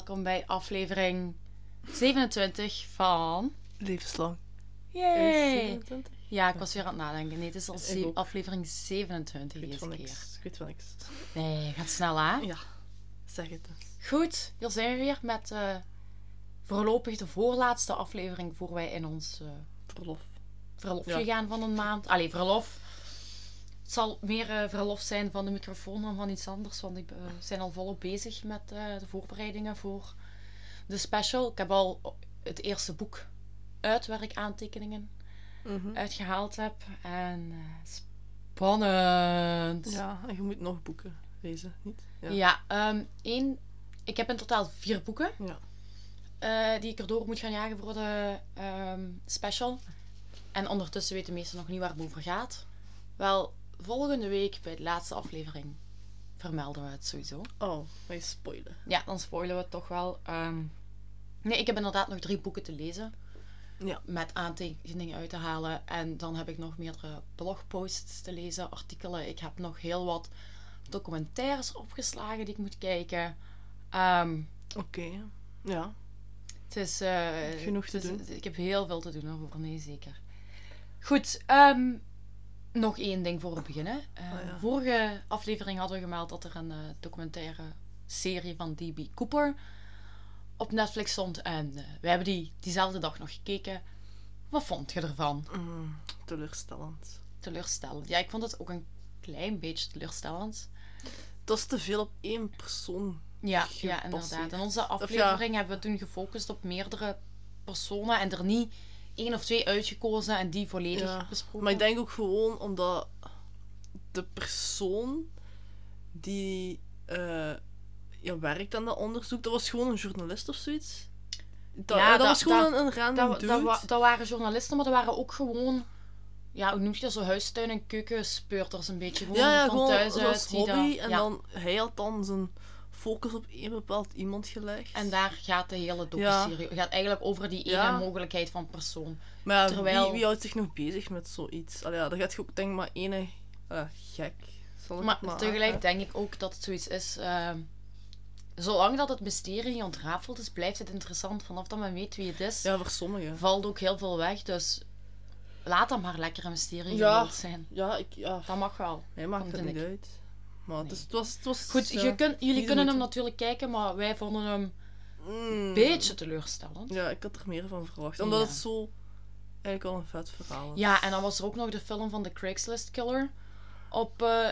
Welkom bij aflevering 27 van... Levenslang. Yay! 27? Ja, ik was weer aan het nadenken. Nee, het is al ze- aflevering 27 Ik weet deze van keer. niks. Ik weet van niks. Nee, gaat snel hè? Ja, zeg het eens. Goed, hier zijn we weer met eh, voorlopig de voorlaatste aflevering voor wij in ons eh, Verlof. verlofje Ja. gaan van een maand. Allee, verlof. Het zal meer eh, verlof zijn van de microfoon dan van iets anders, want ik eh, zijn al volop bezig met eh, de voorbereidingen voor de special. Ik heb al het eerste boek uit waar ik aantekeningen Mhm. uitgehaald heb. En spannend. Ja, en je moet nog boeken lezen, niet? Ja. Ja, ehm, één, ik heb in totaal vier boeken Ja. die ik erdoor moet gaan jagen voor de ehm, special. En ondertussen weten de meesten nog niet waar het over gaat. Wel, volgende week bij de laatste aflevering vermelden we het sowieso. Oh, je spoilen. Ja, dan spoilen we het toch wel. Ehm, nee, ik heb inderdaad nog drie boeken te lezen. Ja. Met aantekeningen uit te halen. En dan heb ik nog meerdere blogposts te lezen, artikelen. Ik heb nog heel wat documentaires opgeslagen die ik moet kijken. Ehm, Oké. Ja. het is... eh, Genoeg te het is- doen. Ik heb heel veel te doen ervoor, nee zeker. Goed, ehm, nog één ding voor we beginnen. Eh, Ah, ja. Vorige aflevering hadden we gemeld dat er een eh, documentaire serie van D.B. Cooper op Netflix stond. En eh, we hebben die diezelfde dag nog gekeken. Wat vond je ervan? Mm, teleurstellend. Teleurstellend. Ja, ik vond het ook een klein beetje teleurstellend. Dat is te veel op één persoon. Ja, Gepasseerd. ja inderdaad. In onze aflevering hebben we toen gefocust op meerdere personen en er niet één of twee uitgekozen en die volledig Ja, besproken. Maar ik denk ook gewoon omdat de persoon die eh, ja, werkt aan dat onderzoek, dat was gewoon een journalist of zoiets. Dat, Ja, dat, dat- was gewoon dat- een, random dat, dude. dat, dat waren journalisten, maar dat waren ook gewoon, ja, hoe noem je dat, zo huistuin- en keukenspeurters een beetje. Gewoon ja, ja, van gewoon thuis uit. die hobby. dat- en ja. dan, hij had dan zijn focus op één bepaald iemand gelegd. En daar gaat de hele docu-serie. Het gaat eigenlijk over die ene Ja. mogelijkheid van persoon. maar terwijl- wie, wie houdt zich nog bezig met zoiets? Allee, ja, dan gaat je ook denk maar ene gek. Zal Maar tegelijk denk ik ook dat het zoiets is. ehm, zolang dat het mysterie niet ontrafeld is, blijft het interessant. Vanaf dat men weet wie het is, Ja, voor sommigen. valt ook heel veel weg. Dus laat dat maar lekker een mysterie Ja. zijn. Ja, ik, ja, Dat mag wel. hij maakt het niet ik. uit. Maar Nee. is, het was... Het was Goed, je kun, jullie de kunnen hem natuurlijk kijken, maar wij vonden hem Mm. een beetje teleurstellend. Ja, ik had er meer van verwacht. Omdat Ja. het zo... Eigenlijk wel een vet verhaal is. Ja, en dan was er ook nog de film van The Craigslist Killer op eh,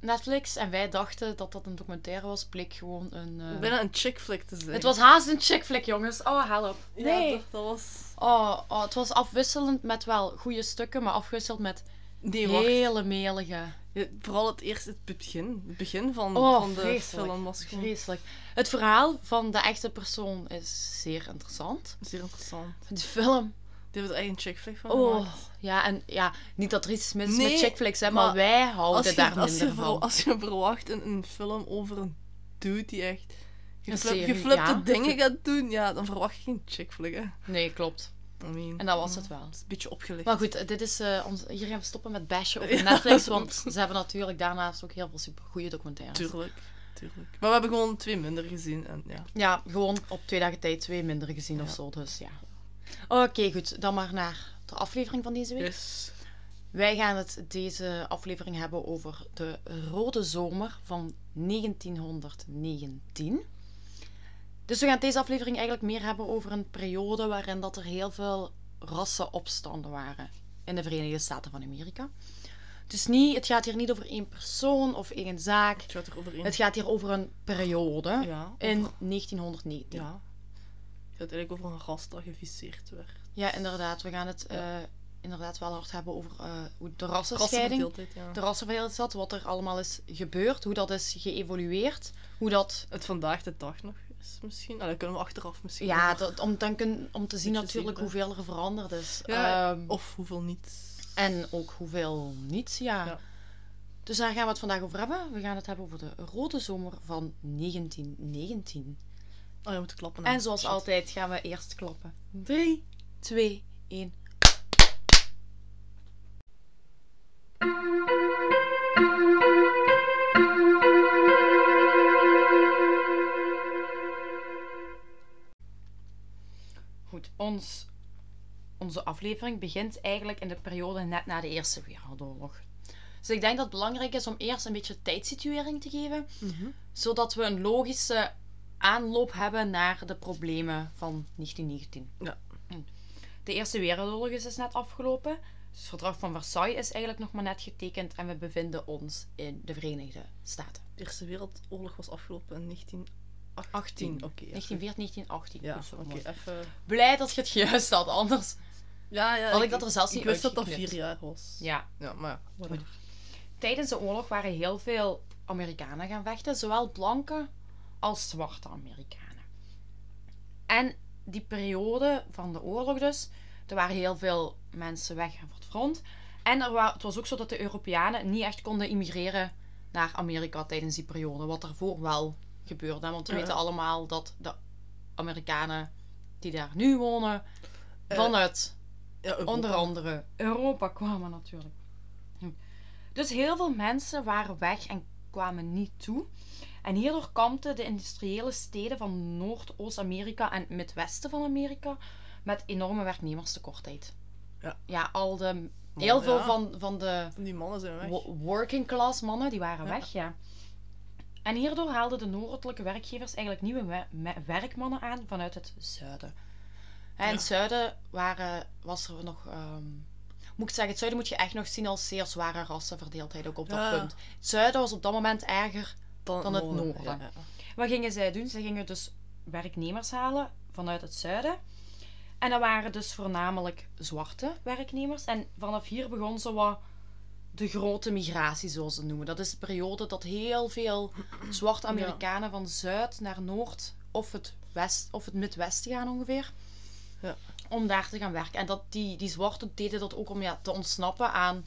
Netflix. En wij dachten dat dat een documentaire was. Bleek gewoon een... eh, Bijna een chick flick te zijn. Het was haast een chick flick, jongens. Oh, help. Ja, Nee. dat, dat was... Oh, oh, het was afwisselend met wel goede stukken, maar afgewisseld met Wacht. hele melige. Ja, vooral het eerste, het begin. Het begin van, Oh, van de vreselijk. film was gewoon Vreselijk. Het verhaal van de echte persoon is zeer interessant. zeer interessant. De film, Die hebben er eigenlijk een chick flick van oh, gemaakt. ja, en ja, niet dat er iets mis is Nee, met chick flicks, hè, maar, maar wij houden Als je, daar als, minder je ver- van. als je verwacht een, een film over een dude die echt geflipte ja. dingen gaat doen, ja, dan verwacht je geen chick flick, hè. Nee, klopt. I mean, En dat was het wel. Het is een beetje opgelicht. Maar goed, dit is, eh, ons, hier gaan we stoppen met bashen op Netflix, want ze hebben natuurlijk daarnaast ook heel veel super goede documentaires. Tuurlijk, tuurlijk. Maar we hebben gewoon twee minder gezien en ja. Ja, gewoon op twee dagen tijd twee minder gezien of zo, dus ja. Oké, goed. Dan maar naar de aflevering van deze week. Yes. Wij gaan het deze aflevering hebben over de Rode Zomer van 1919. Dus we gaan deze aflevering eigenlijk meer hebben over een periode waarin dat er heel veel rassenopstanden waren in de Verenigde Staten van Amerika. Dus niet, het gaat hier niet over één persoon of één zaak. Het gaat er over één. Het gaat hier over een periode ja, in over- 1919. ja. Het gaat eigenlijk over een ras dat geviseerd werd. Ja, inderdaad. We gaan het Ja. eh, inderdaad wel hard hebben over eh, hoe de rassenscheiding, ja. de rassenverdeeldheid zat, wat er allemaal is gebeurd, hoe dat is geëvolueerd, hoe dat... Het vandaag de dag nog is misschien. Dat kunnen we achteraf misschien. Ja, dat, om, dan kun, om te zien natuurlijk zien, hoeveel er veranderd is. Ja, Ehm, Of hoeveel niet. En ook hoeveel niet, ja. Ja. Dus daar gaan we het vandaag over hebben. We gaan het hebben over de Rode Zomer van 1919. Oh, je moet klappen. hè. En zoals Shit. altijd gaan we eerst klappen. 3, 2, 1. Aflevering begint eigenlijk in de periode net na de Eerste Wereldoorlog. Dus ik denk dat het belangrijk is om eerst een beetje tijdsituering te geven, Mhm. zodat we een logische aanloop hebben naar de problemen van 1919. Ja. Hm. De Eerste Wereldoorlog is dus net afgelopen. Dus het verdrag van Versailles is eigenlijk nog maar net getekend en we bevinden ons in de Verenigde Staten. De Eerste Wereldoorlog was afgelopen in 1918. 18. Oké. ja. 1914, 1918. Ja, oké. even... Blij dat je het juist had, anders Ja, ja. had ik dat er zelfs Ik niet wist dat dat vier jaar was. Ja. Ja, maar ja. Tijdens de oorlog waren heel veel Amerikanen gaan vechten, zowel blanke als zwarte Amerikanen. En die periode van de oorlog dus, er waren heel veel mensen weg van het front. En er wa- het was ook zo dat de Europeanen niet echt konden immigreren naar Amerika tijdens die periode, wat daarvoor wel gebeurde. Want we Ja. weten allemaal dat de Amerikanen die daar nu wonen, Eh, vanuit Ja, onder andere Europa kwamen natuurlijk. Dus heel veel mensen waren weg en kwamen niet toe. En hierdoor kampten de industriële steden van Noord-Oost-Amerika en Midwesten van Amerika met enorme werknemerstekortheid. Ja. Ja, al de, heel veel van, van de Die mannen zijn weg. wo- working class mannen, die waren Ja. weg, ja. En hierdoor haalden de noordelijke werkgevers eigenlijk nieuwe werkmannen aan vanuit het zuiden. En Ja. het zuiden waren, was er nog... ehm, moet ik zeggen, het zuiden moet je echt nog zien als zeer zware rassenverdeeldheid ook op dat Ja. punt. Het zuiden was op dat moment erger. Dan, het noorden. Ja. Wat gingen zij doen? Ze gingen dus werknemers halen vanuit het zuiden. En dat waren dus voornamelijk zwarte werknemers. En vanaf hier begon zo wat de grote migratie, zoals ze noemen. Dat is de periode dat heel veel zwarte Ja. Amerikanen van zuid naar noord of het, west, of het midwesten gaan ongeveer. Ja. Om daar te gaan werken. En dat, die, die zwarten deden dat ook om ja, te ontsnappen aan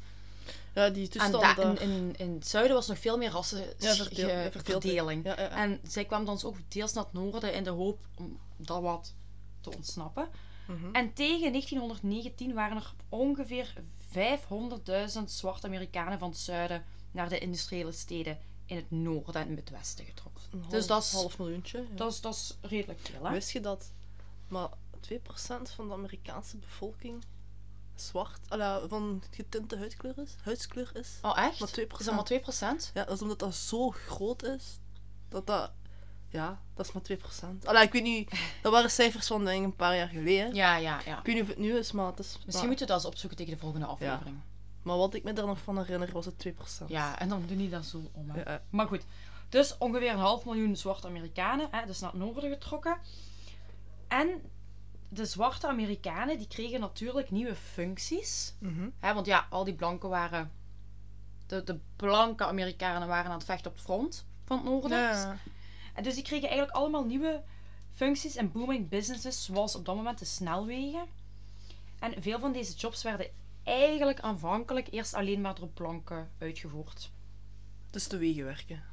Ja, die en toestand da- daar. in, in, in het zuiden was nog veel meer rassenverdeling. Ja, ja. En zij kwam dan ook deels naar het noorden in de hoop om dat wat te ontsnappen. Mhm. En tegen 1919 waren er ongeveer 500.000 zwarte Amerikanen van het zuiden naar de industriële steden in het noorden en het westen getrokken. Een half, dus dat is- half miljoentje. Ja. Dat is, dat is redelijk veel, hè? Wist je dat maar 2% van de Amerikaanse bevolking zwart, ala, van getinte huidkleur is? Huidskleur is? Oh, echt? Maar 2%. Is dat maar 2%? Ja, dat is omdat dat zo groot is. Dat dat... Ja, dat is maar 2%. Allee, ik weet niet... Dat waren cijfers van denk ik, een paar jaar geleden. Ja, ja, ja. Ik weet niet of het nu is, maar het is... Misschien maar, moeten we dat eens opzoeken tegen de volgende aflevering. maar wat ik me daar nog van herinner, was het 2%. Ja, en dan doe je dat zo om, hè? Ja, ja. Maar goed, dus ongeveer een half miljoen zwarte Amerikanen, hè, dus naar het noorden getrokken. En de zwarte Amerikanen, die kregen natuurlijk nieuwe functies. Mhm. Hè, want ja, al die blanken waren... De, de blanke Amerikanen waren aan het vechten op het front van het noorden. Ja. En dus die kregen eigenlijk allemaal nieuwe functies en booming businesses, zoals op dat moment de snelwegen. En veel van deze jobs werden eigenlijk aanvankelijk eerst alleen maar door blanken uitgevoerd. Dus de wegen werken.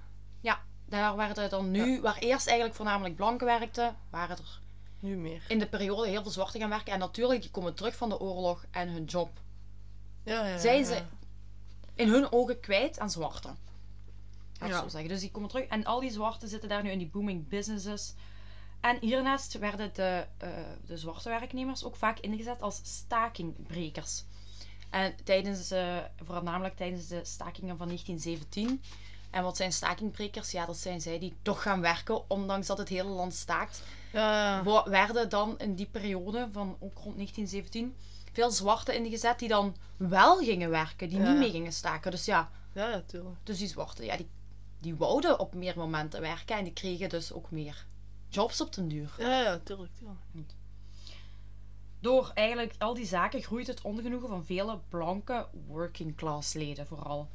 Daar werden dan nu, waar eerst eigenlijk voornamelijk blanken werkten, waren er Nu meer. in de periode heel veel zwarte gaan werken. En natuurlijk, die komen terug van de oorlog en hun job Ja, ja, ja, zijn ja. ze in hun ogen kwijt aan zwarte. Ik Ja. zo zeggen. Dus die komen terug. En al die zwarten zitten daar nu in die booming businesses. En hiernaast werden de, eh, de zwarte werknemers ook vaak ingezet als stakingbrekers. En tijdens, eh, voornamelijk tijdens de stakingen van 1917. En wat zijn stakingbrekers? Ja, dat zijn zij die toch gaan werken, ondanks dat het hele land staakt. Werden dan in die periode van ook rond 1917 veel zwarten ingezet die dan wel gingen werken, die niet mee gingen staken. Dus ja, Ja, ja, tuurlijk. dus die zwarten, ja, die, die wouden op meer momenten werken en die kregen dus ook meer jobs op den duur. Ja, ja, tuurlijk, tuurlijk. Door eigenlijk al die zaken groeit het ongenoegen van vele blanke working class leden vooral.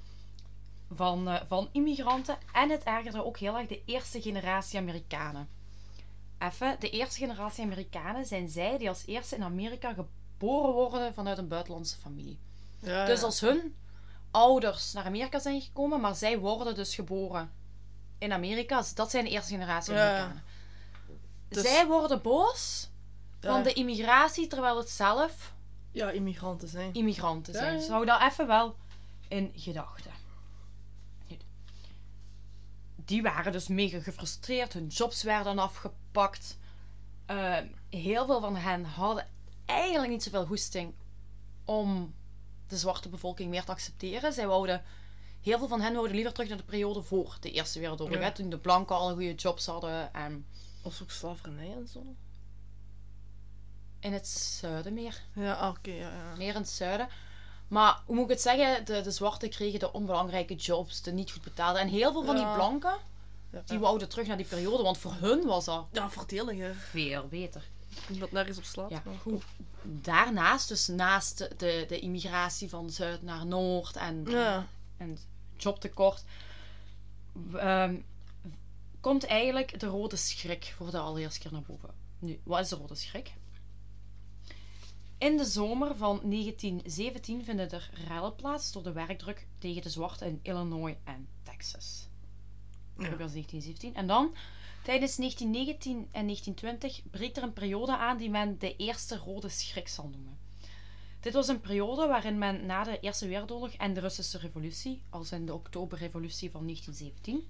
Van, eh, van immigranten en het ergerde ook heel erg de eerste generatie Amerikanen. Even, de eerste generatie Amerikanen zijn zij die als eerste in Amerika geboren worden vanuit een buitenlandse familie. Ja, Dus als hun ouders naar Amerika zijn gekomen, maar zij worden dus geboren in Amerika, dat zijn de eerste generatie Ja. Amerikanen. Dus- Zij worden boos van de immigratie, terwijl het zelf Ja, immigranten zijn. immigranten zijn. Dus hou dat even wel in gedachten. Die waren dus mega gefrustreerd, hun jobs werden afgepakt. Eh, heel veel van hen hadden eigenlijk niet zoveel goesting om de zwarte bevolking meer te accepteren. Zij wouden, heel veel van hen wouden liever terug naar de periode voor de Eerste Wereldoorlog. Ja. Toen de blanken al goede jobs hadden en Was ook slavernij en zo? in het zuiden meer. Ja, ah, oké, ja, ja. Meer in het zuiden. Maar hoe moet ik het zeggen? De, de zwarten kregen de onbelangrijke jobs, de niet goed betaalde. En heel veel van die blanken, die wouden terug naar die periode. Want voor hun was dat Ja, voordeliger. veel beter. Omdat nergens op slaat. Maar goed. Daarnaast, dus naast de, de, immigratie van zuid naar noord en, Ja. en het jobtekort, ehm, komt eigenlijk de rode schrik voor de allereerste keer naar boven. Nu, wat is de rode schrik? In de zomer van 1917 vinden er rellen plaats door de werkdruk tegen de zwarten in Illinois en Texas. Ja. Dat was 1917. En dan, tijdens 1919 en 1920, breekt er een periode aan die men de Eerste Rode Schrik zal noemen. Dit was een periode waarin men na de Eerste Wereldoorlog en de Russische Revolutie, als in de Oktoberrevolutie van 1917,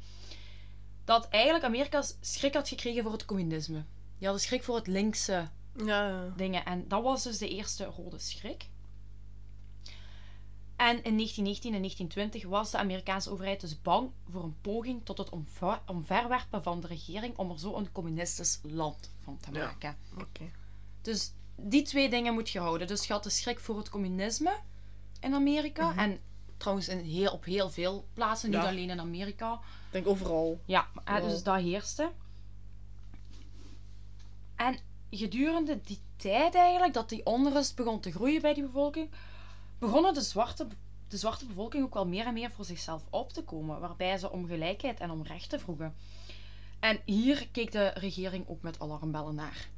dat eigenlijk Amerika schrik had gekregen voor het communisme. Die hadden schrik voor het linkse Ja, ja. dingen. En dat was dus de eerste rode schrik. En in 1919 en 1920 was de Amerikaanse overheid dus bang voor een poging tot het omver- omverwerpen van de regering om er zo een communistisch land van te Ja. maken. Dus die twee dingen moet je houden. Dus je had de schrik voor het communisme in Amerika. Mhm. En trouwens in heel, op heel veel plaatsen, niet alleen in Amerika. Ik denk overal. Ja, Wow. dus dat heerste. En gedurende die tijd eigenlijk, dat die onrust begon te groeien bij die bevolking, begonnen de zwarte, de zwarte bevolking ook wel meer en meer voor zichzelf op te komen, waarbij ze om gelijkheid en om rechten vroegen. En hier keek de regering ook met alarmbellen naar.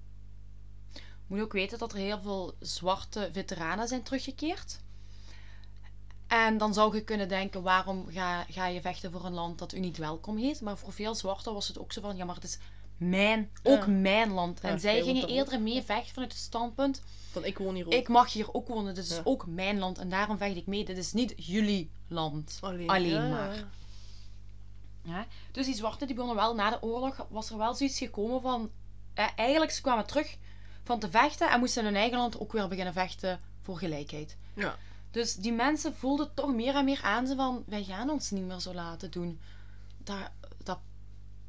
Moet ook weten dat er heel veel zwarte veteranen zijn teruggekeerd. En dan zou je kunnen denken, waarom ga, ga je vechten voor een land dat u niet welkom heet? Maar voor veel zwarten was het ook zo van, ja, maar het is mijn, ook mijn land. En zij gingen er eerder mee vechten vanuit het standpunt, Van ik woon hier ook. ik mag hier ook wonen, dit is ook mijn land. En daarom vecht ik mee, dit is niet jullie land. Alleen, maar. ja. Dus die zwarten die begonnen wel, na de oorlog was er wel zoiets gekomen van, eh, eigenlijk ze kwamen terug van te vechten en moesten in hun eigen land ook weer beginnen vechten voor gelijkheid. Ja. Dus die mensen voelden toch meer en meer aan ze van, wij gaan ons niet meer zo laten doen. Dat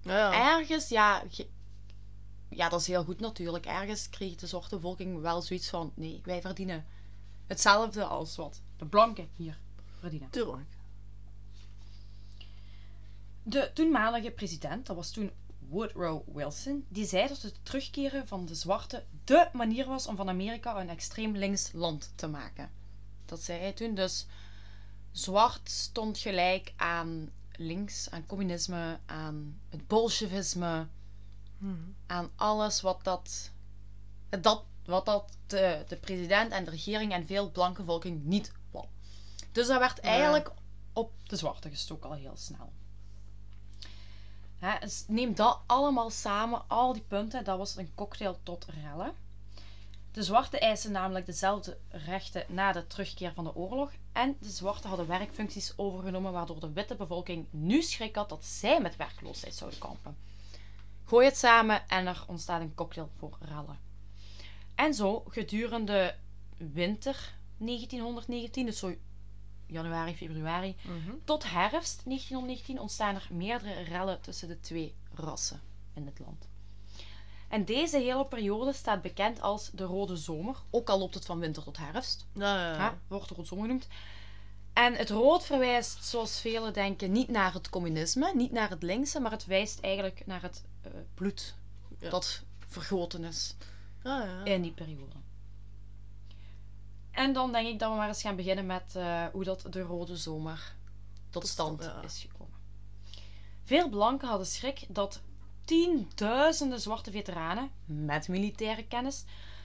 Ja, ergens, ja, ja, dat is heel goed natuurlijk. Ergens kreeg de zwarte bevolking wel zoiets van, nee, wij verdienen hetzelfde als wat de blanken hier verdienen. Tuurlijk. De toenmalige president, dat was toen Woodrow Wilson, die zei dat het terugkeren van de zwarte dé manier was om van Amerika een extreem links land te maken. Dat zei hij toen. Dus zwart stond gelijk aan links, aan communisme, aan het bolsjewisme, Mhm. aan alles wat dat, dat, wat dat de, de president en de regering en veel blanke volking niet wou. Dus dat werd Ja. eigenlijk op de zwarte gestoken al heel snel. Dus neem dat allemaal samen, al die punten, dat was een cocktail tot rellen. De zwarte eisen namelijk dezelfde rechten na de terugkeer van de oorlog. En de zwarte hadden werkfuncties overgenomen, waardoor de witte bevolking nu schrik had dat zij met werkloosheid zouden kampen. Gooi het samen en er ontstaat een cocktail voor rellen. En zo, gedurende winter 1919, dus zo januari, februari, Mhm. tot herfst 1919 ontstaan er meerdere rellen tussen de twee rassen in het land. En deze hele periode staat bekend als de Rode Zomer, ook al loopt het van winter tot herfst. Ja, ja, Ja, wordt Rode Zomer genoemd. En het rood verwijst, zoals velen denken, niet naar het communisme, niet naar het linkse, maar het wijst eigenlijk naar het eh, bloed dat vergoten is Ja, ja. in die periode. En dan denk ik dat we maar eens gaan beginnen met eh, hoe dat de Rode Zomer tot stand is gekomen. Veel blanken hadden schrik dat tienduizenden zwarte veteranen met militaire kennis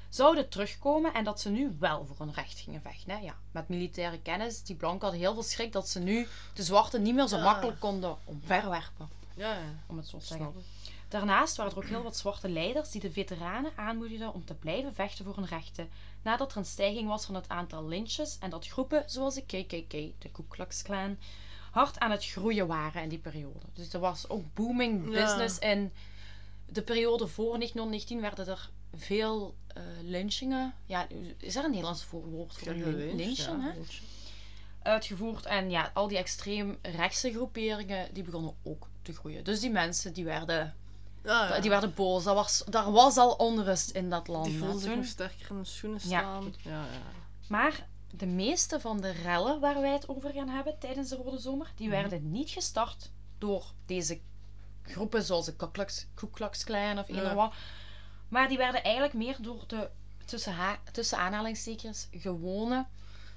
zouden terugkomen en dat ze nu wel voor hun recht gingen vechten. Hè? Ja, met militaire kennis, die blanken hadden heel veel schrik dat ze nu de zwarten niet meer zo Ja. makkelijk konden omverwerpen, Ja, ja. om het zo te zeggen. Daarnaast waren er ook heel wat zwarte leiders die de veteranen aanmoedigden om te blijven vechten voor hun rechten, nadat er een stijging was van het aantal lynches en dat groepen zoals de KKK, de Ku Klux Klan, hard aan het groeien waren in die periode. Dus er was ook booming Ja. business in de periode voor 1919 werden er veel eh, lynchingen. Ja, is er een Nederlands voorwoord voor Ja, lyn- lynch, lynchen? ja. Uitgevoerd. En ja, al die extreem rechtse groeperingen, die begonnen ook te groeien. Dus die mensen, die werden, Ja, ja. die werden boos. Dat was, daar was al onrust in dat land. Die voelden zich nog sterker in de schoenen Ja. staan. Ja, ja. Maar de meeste van de rellen waar wij het over gaan hebben tijdens de Rode Zomer, die Mhm. werden niet gestart door deze groepen zoals de Ku Klux, Klan of eender Ja. wat. Maar die werden eigenlijk meer door de, tussen, tussen aanhalingstekens, gewone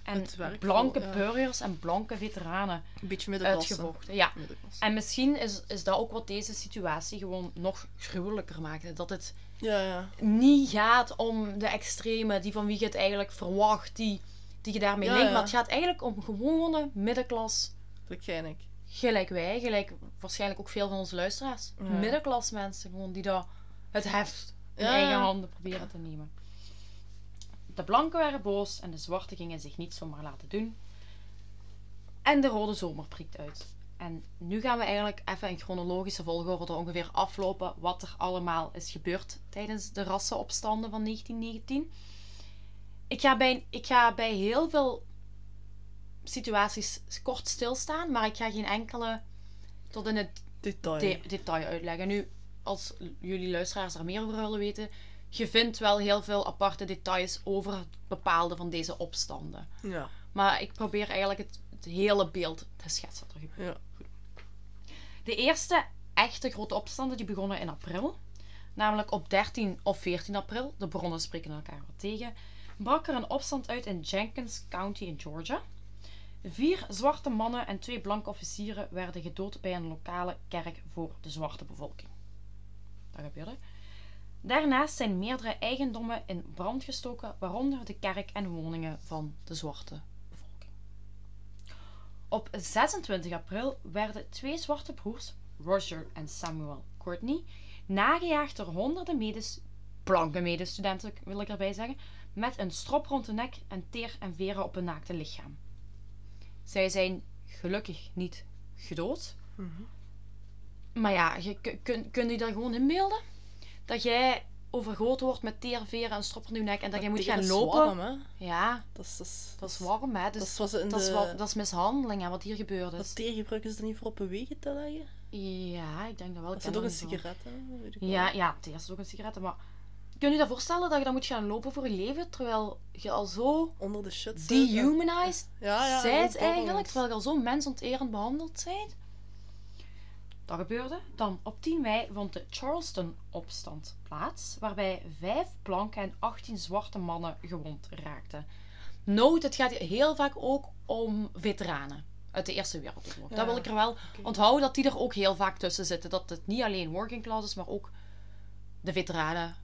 en blanke ja. burgers en blanke veteranen Een beetje middenklasse. uitgevochten. Ja. Middenklasse. En misschien is, is dat ook wat deze situatie gewoon nog gruwelijker maakte. Dat het Ja, ja. niet gaat om de extreme, die van wie je het eigenlijk verwacht, die, die je daarmee Ja, linkt. Maar het gaat eigenlijk om gewone middenklas, Dat ken ik. gelijk wij, gelijk waarschijnlijk ook veel van onze luisteraars. Middenklas mensen, gewoon die dat het heft in eigen handen proberen te nemen. De blanken waren boos en de zwarte gingen zich niet zomaar laten doen. En de rode zomer prikt uit. En nu gaan we eigenlijk even in chronologische volgorde ongeveer aflopen wat er allemaal is gebeurd tijdens de rassenopstanden van 1919. Ik ga bij, ik ga bij heel veel situaties kort stilstaan, maar ik ga geen enkele tot in het Detail. de- detail uitleggen. Nu, als jullie luisteraars daar meer over willen weten, je vindt wel heel veel aparte details over bepaalde van deze opstanden. Ja. Maar ik probeer eigenlijk het, het hele beeld te schetsen. er. Ja. De eerste echte grote opstanden die begonnen in april. Namelijk op 13 of 14 april, de bronnen spreken elkaar wat tegen, brak er een opstand uit in Jenkins County in Georgia. Vier zwarte mannen en twee blanke officieren werden gedood bij een lokale kerk voor de zwarte bevolking. Dat gebeurde. Daarnaast zijn meerdere eigendommen in brand gestoken, waaronder de kerk en woningen van de zwarte bevolking. Op 26 april werden twee zwarte broers, Roger en Samuel Courtney, nagejaagd door honderden medes, blanke medestudenten, wil ik erbij zeggen, met een strop rond de nek en teer en veren op hun naakte lichaam. Zij zijn gelukkig niet gedood. Mhm. Maar ja, je, kun, kun, je daar gewoon inbeelden? Dat jij overgoten wordt met teer, veren en strop rond je nek en dat jij moet gaan is lopen. warm, hè? Ja, Dat is, dat is, dat is warm, hè. Dus Dat is ze in dat, is de... wat, dat is mishandeling, hè, wat hier gebeurd is. Dat teer gebruiken ze dan niet voor op een wegen te leggen? Ja, ik denk dat wel. Ik Dat is ook een sigaret. Ja, ja, het is ook een sigaret. Maar kun je je dat voorstellen dat je dan moet gaan lopen voor je leven, terwijl je al zo Onder de shit zit. dehumanized Ja, ja. zijt eigenlijk, terwijl je al zo mensonterend behandeld zijt? Dat gebeurde. Dan op 10 mei vond de Charleston-opstand plaats, waarbij vijf blanke en 18 zwarte mannen gewond raakten. Note, het gaat heel vaak ook om veteranen uit de Eerste Wereldoorlog. Ja, Dat wil ik er wel onthouden, dat die er ook heel vaak tussen zitten. Dat het niet alleen working class is, maar ook de veteranen,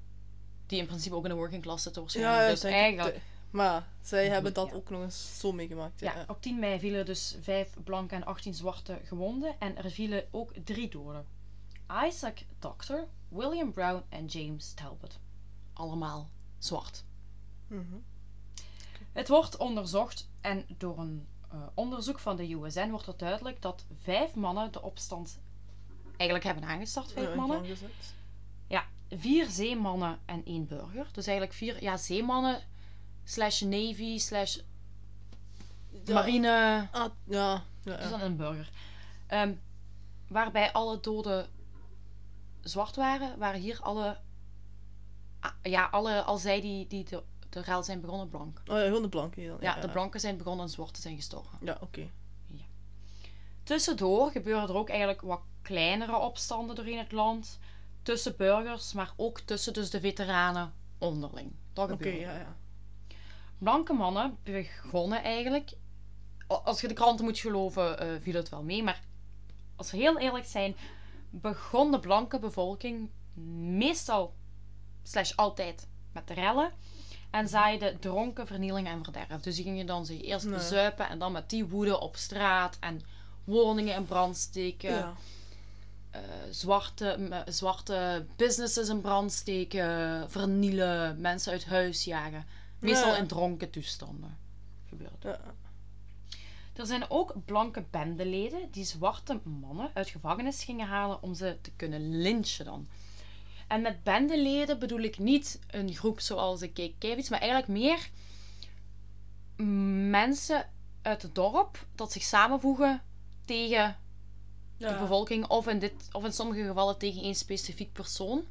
die in principe ook in de working class zitten waarschijnlijk. Ja, dus eigenlijk... De- Maar zij hebben dat Ja. ook nog eens zo meegemaakt. Ja, Ja, op 10 mei vielen dus 5 blanke en 18 zwarte gewonden en er vielen ook drie doden. Isaac Doctor, William Brown en James Talbot. Allemaal zwart. Mhm. Het wordt onderzocht en door een eh, onderzoek van de USN wordt er duidelijk dat vijf mannen de opstand eigenlijk hebben aangestart. Vijf Ja, mannen. Vier zeemannen en één burger. Dus eigenlijk vier ja, zeemannen slash navy slash Ja. marine Ah, ja. ja, Dus ja. dan een burger. Ehm, waarbij alle doden zwart waren, waren hier alle. ja, alle, al zij die, die de, de rel zijn begonnen blank. Oh ja, gewoon de blanke dan. Ja, de blanken zijn begonnen en zwarte zijn gestorven. Ja, oké. Tussendoor gebeuren er ook eigenlijk wat kleinere opstanden doorheen het land. Tussen burgers, maar ook tussen dus de veteranen onderling. Dat Oké, ja, ja. Blanke mannen begonnen eigenlijk. Als je de kranten moet geloven, eh, viel het wel mee. Maar als we heel eerlijk zijn, begon de blanke bevolking meestal, slash altijd, met de rellen. En zaaide dronken, vernieling en verderf. Dus die gingen dan zich eerst Nee. bezuipen en dan met die woede op straat en woningen in brand steken. Ja. Eh, zwarte, m- zwarte businesses in brand steken, vernielen, mensen uit huis jagen. Meestal Ja. in dronken toestanden gebeurt. Ja. Er zijn ook blanke bendeleden die zwarte mannen uit gevangenis gingen halen om ze te kunnen lynchen dan. En met bendeleden bedoel ik niet een groep zoals de KKK's, maar eigenlijk meer mensen uit het dorp dat zich samenvoegen tegen de bevolking of in, dit, of in sommige gevallen tegen één specifiek persoon.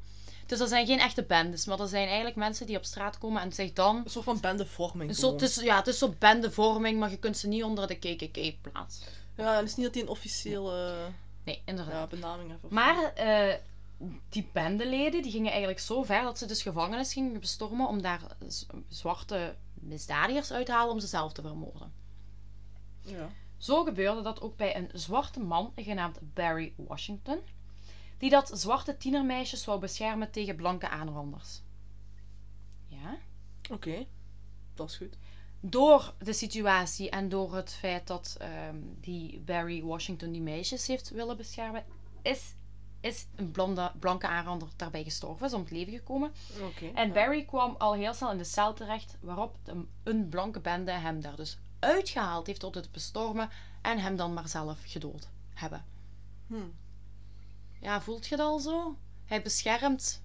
Dus dat zijn geen echte bendes, maar dat zijn eigenlijk mensen die op straat komen en zich dan... Een soort van bendevorming. Een soort, het is, ja, het is zo'n bendevorming, maar je kunt ze niet onder de KKK plaatsen. Ja, het is niet dat die een officiële Nee, inderdaad. ja, benaming hebben. Maar eh, die bendeleden die gingen eigenlijk zo ver dat ze dus gevangenis gingen bestormen om daar zwarte misdadigers uit te halen om ze zelf te vermoorden. Ja. Zo gebeurde dat ook bij een zwarte man genaamd Barry Washington, die dat zwarte tienermeisjes wou beschermen tegen blanke aanranders. Ja? Oké. Dat is goed. Door de situatie en door het feit dat ehm, die Barry Washington die meisjes heeft willen beschermen, is, is een blonde, blanke aanrander daarbij gestorven, is om het leven gekomen. Oké. En ja. Barry kwam al heel snel in de cel terecht, waarop de- een blanke bende hem daar dus uitgehaald heeft tot het bestormen en hem dan maar zelf gedood hebben. Hm. Ja, voelt je dat al zo? Hij beschermt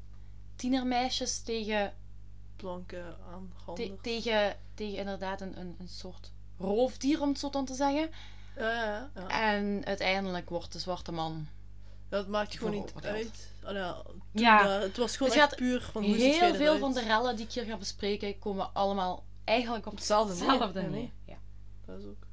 tienermeisjes tegen, Blanke te- aanranders. tegen, tegen inderdaad een, een, een soort roofdier, om het zo dan te zeggen. Ja, ja, ja. En uiteindelijk wordt de zwarte man Dat maakt gewoon niet uit. Ja, toen Ja. daar- het was gewoon Het echt gaat puur van hoe Heel veel van de rellen die ik hier ga bespreken komen allemaal eigenlijk op Hetzelfde hetzelfde nee. Ja. Dat is ook.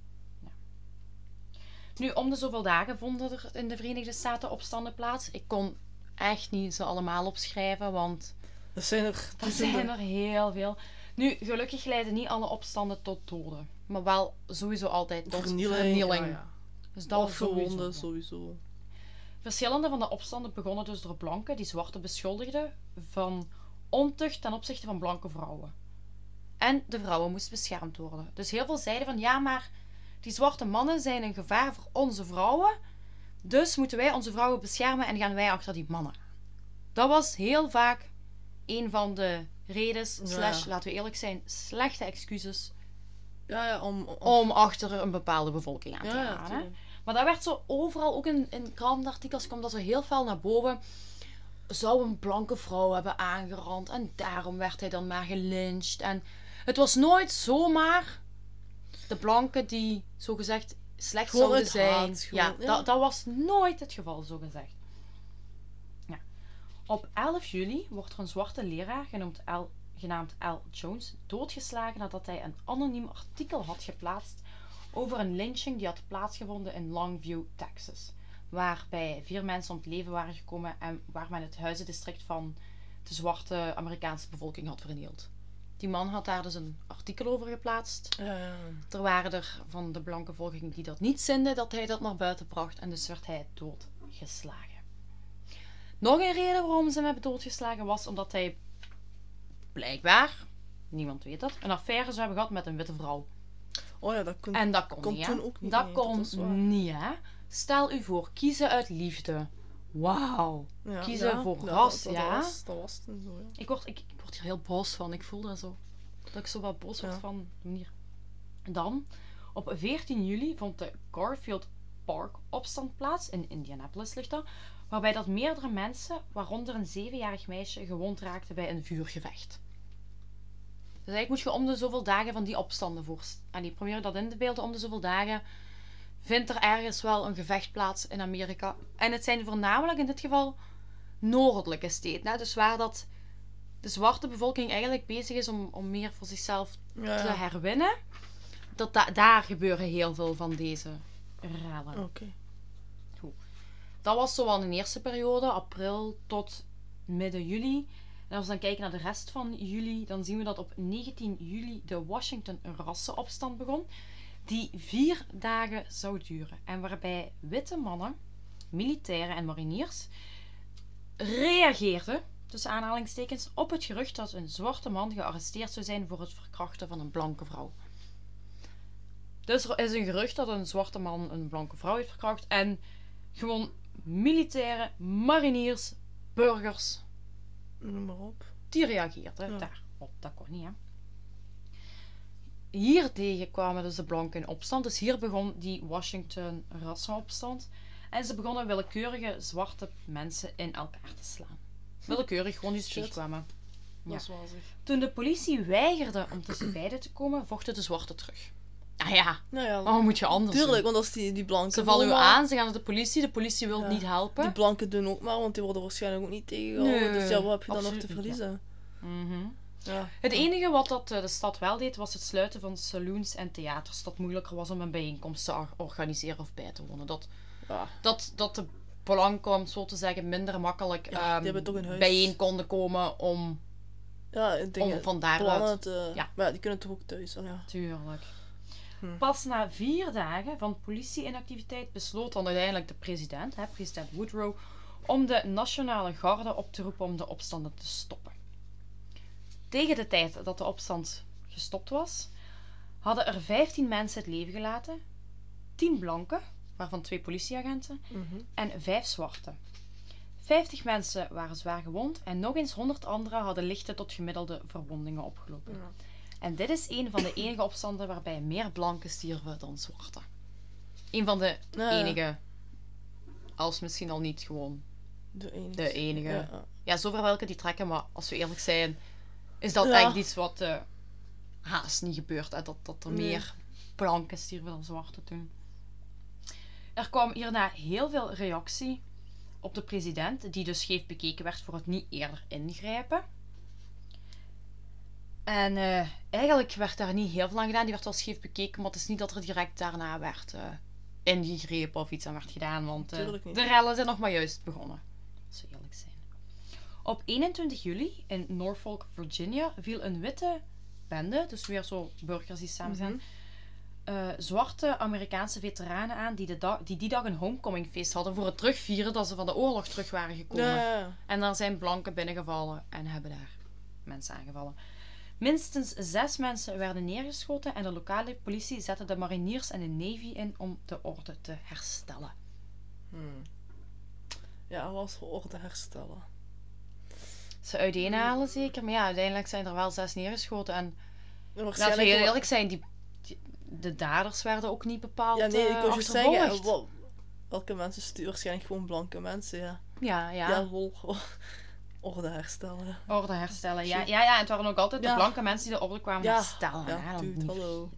Nu, om de zoveel dagen vonden er in de Verenigde Staten opstanden plaats. Ik kon echt niet ze allemaal opschrijven, want Dat zijn er zijn er heel veel. Nu, gelukkig leiden niet alle opstanden tot doden. Maar wel sowieso altijd tot Vernieling. vernieling. ja, ja. Dus dat Of sowieso. gewonden, sowieso. Verschillende van de opstanden begonnen dus door blanken die zwarte beschuldigden van ontucht ten opzichte van blanke vrouwen. En de vrouwen moesten beschermd worden. Dus heel veel zeiden van ja, maar die zwarte mannen zijn een gevaar voor onze vrouwen. Dus moeten wij onze vrouwen beschermen en gaan wij achter die mannen. Dat was heel vaak een van de redens, Ja. slash, laten we eerlijk zijn, slechte excuses Ja, ja, om... om, om achter een bepaalde bevolking aan te gaan. hè. Maar dat werd zo overal, ook in, in krantenartikels, kwam dat zo heel fel naar boven. Zou een blanke vrouw hebben aangerand en daarom werd hij dan maar gelyncht. En het was nooit zomaar de blanke die zogezegd slecht Gewoon zouden zijn. haat, gewoon, ja, ja. Dat, dat was nooit het geval, zogezegd. Ja. Op 11 juli wordt er een zwarte leraar genoemd L, genaamd Al Jones doodgeslagen nadat hij een anoniem artikel had geplaatst over een lynching die had plaatsgevonden in Longview, Texas. Waarbij vier mensen om het leven waren gekomen en waar men het huizendistrict van de zwarte Amerikaanse bevolking had vernield. Die man had daar dus een artikel over geplaatst. Er waren er van de blanke bevolking die dat niet zinden dat hij dat naar buiten bracht en dus werd hij doodgeslagen. Nog een reden waarom ze hem hebben doodgeslagen was omdat hij blijkbaar, niemand weet dat, een affaire zou hebben gehad met een witte vrouw. Oh ja, dat kon... En dat kon, kon niet, toen ook niet, Dat nee, kon dat niet, hè? Stel u voor, kiezen uit liefde. Wauw. ja, kiezen ja, voor ja, ras, dat, ja. Was, dat was toen zo, ja. Ik word, ik word heel boos van. Ik voel dat zo. Dat ik zo wat boos word Ja. van de manier. Dan, op 14 juli vond de Garfield Park opstand plaats. In Indianapolis ligt dat. Waarbij dat meerdere mensen, waaronder een zevenjarig meisje, gewond raakten bij een vuurgevecht. Dus eigenlijk moet je om de zoveel dagen van die opstanden voorstellen. En probeer dat in te beelden. Om de zoveel dagen vindt er ergens wel een gevecht plaats in Amerika. En het zijn voornamelijk in dit geval noordelijke steden. Hè? Dus waar dat de zwarte bevolking eigenlijk bezig is om, om meer voor zichzelf Ja, te herwinnen. Dat da- daar gebeuren heel veel van deze rellen. Oké. Dat was zo wel een eerste periode, april tot midden juli. En als we dan kijken naar de rest van juli, dan zien we dat op 19 juli de Washington rassenopstand begon. Die vier dagen zou duren. En waarbij witte mannen, militairen en mariniers reageerden, tussen aanhalingstekens, op het gerucht dat een zwarte man gearresteerd zou zijn voor het verkrachten van een blanke vrouw. Dus er is een gerucht dat een zwarte man een blanke vrouw heeft verkracht. En gewoon militairen, mariniers, burgers, Noem maar op. die reageerden Ja. daarop. Dat kon niet, hè. Hiertegen kwamen dus de blanken in opstand. Dus hier begon die Washington rassenopstand. En ze begonnen willekeurige zwarte mensen in elkaar te slaan. Willekeurig, gewoon die Shit. kwamen. Dat Ja. Toen de politie weigerde om tussen beiden te komen, vochten de zwarte terug. Ah ja, Nou ja, wat moet je anders tuurlijk, doen? want als die, die blanken... Ze vallen u maar- aan, ze gaan naar de politie, de politie wil Ja. niet helpen. Die blanken doen ook maar, want die worden waarschijnlijk ook niet tegengehouden. Nee, dus ja, wat heb je dan nog te ja. verliezen? Mhm. Ja. Het enige wat dat, eh, de stad wel deed, was het sluiten van saloons en theaters. Dat moeilijker was om een bijeenkomst te or- organiseren of bij te wonen. Dat, dat, dat de blanken, om zo te zeggen, minder makkelijk Ja, huis. bijeen konden komen om, Ja, ik denk, om van daaruit... Ja. Maar ja, die kunnen toch ook thuis, oh ja. Tuurlijk. Hm. Pas na vier dagen van politie-inactiviteit besloot dan uiteindelijk de president, hè, president Woodrow, om de nationale garde op te roepen om de opstanden te stoppen. Tegen de tijd dat de opstand gestopt was, hadden er 15 mensen het leven gelaten, 10 blanken, waarvan twee politieagenten, Mhm. en 5 zwarte. 50 mensen waren zwaar gewond en nog eens 100 anderen hadden lichte tot gemiddelde verwondingen opgelopen. Ja. En dit is een van de enige opstanden waarbij meer blanken stierven dan zwarte. Een van de ja, enige, als misschien al niet gewoon De enige. de enige. Ja, zover welke die trekken, maar als we eerlijk zijn, is dat eigenlijk iets wat eh, haast niet gebeurt. Hè? Dat, dat er Nee. meer blanken stierven dan zwarte toen. Er kwam hierna heel veel reactie op de president, die dus scheef bekeken werd voor het niet eerder ingrijpen. En eh, eigenlijk werd daar niet heel veel aan gedaan. Die werd wel scheef bekeken, maar het is niet dat er direct daarna werd eh, ingegrepen of iets aan werd gedaan. Want eh, de rellen zijn nog maar juist begonnen. Als we eerlijk zijn. Op 21 juli in Norfolk, Virginia, viel een witte bende, dus weer zo burgers die samen zijn, Mhm. Eh, zwarte Amerikaanse veteranen aan die, de dag, die die dag een homecomingfeest hadden voor het terugvieren dat ze van de oorlog terug waren gekomen. En daar zijn blanken binnengevallen en hebben daar mensen aangevallen. Minstens zes mensen werden neergeschoten en de lokale politie zette de mariniers en de navy in om de orde te herstellen. Hmm. Ja, was orde herstellen. Ze uiteenhalen zeker, maar ja, uiteindelijk zijn er wel zes neergeschoten. En laten we heel eerlijk zijn, die- de daders werden ook niet bepaald Ja, nee, ik eh, wou juist zeggen, wel- welke mensen sturen waarschijnlijk gewoon blanke mensen, ja. Ja, ja. Ja, lol. Orde herstellen. Orde herstellen. Ja, ja, ja, en het waren ook altijd de blanke mensen die de orde kwamen Ja, herstellen. ja, dude, hallo.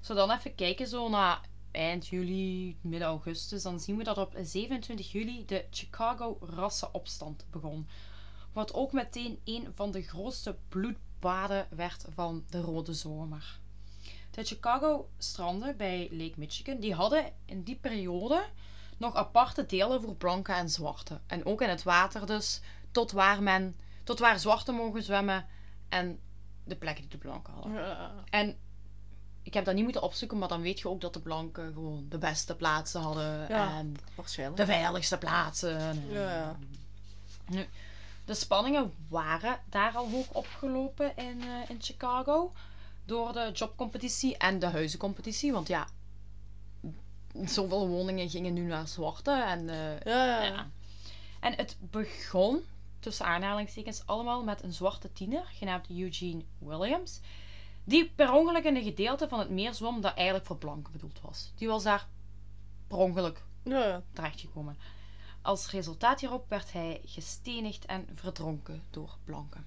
Zo dan even kijken zo naar eind juli, midden augustus. Dan zien we dat op 27 juli de Chicago rassenopstand begon. Wat ook meteen een van de grootste bloedbaden werd van de Rode Zomer. De Chicago stranden bij Lake Michigan, die hadden in die periode nog aparte delen voor blanken en zwarte. En ook in het water dus, tot waar men, tot waar zwarte mogen zwemmen en de plekken die de blanken hadden. Ja. En ik heb dat niet moeten opzoeken, maar dan weet je ook dat de blanken gewoon de beste plaatsen hadden Ja. en Waarschijnlijk. de veiligste plaatsen. En- Ja, ja. Nu, de spanningen waren daar al hoog opgelopen in, eh, in Chicago door de jobcompetitie en de huizencompetitie. Want ja, zoveel woningen gingen nu naar zwarte en eh, Ja, ja. En het begon, tussen aanhalingstekens, allemaal met een zwarte tiener, genaamd Eugene Williams, die per ongeluk in een gedeelte van het meer zwom dat eigenlijk voor blanken bedoeld was. Die was daar per ongeluk ja. terechtgekomen. Als resultaat hierop werd hij gestenigd en verdronken door blanken.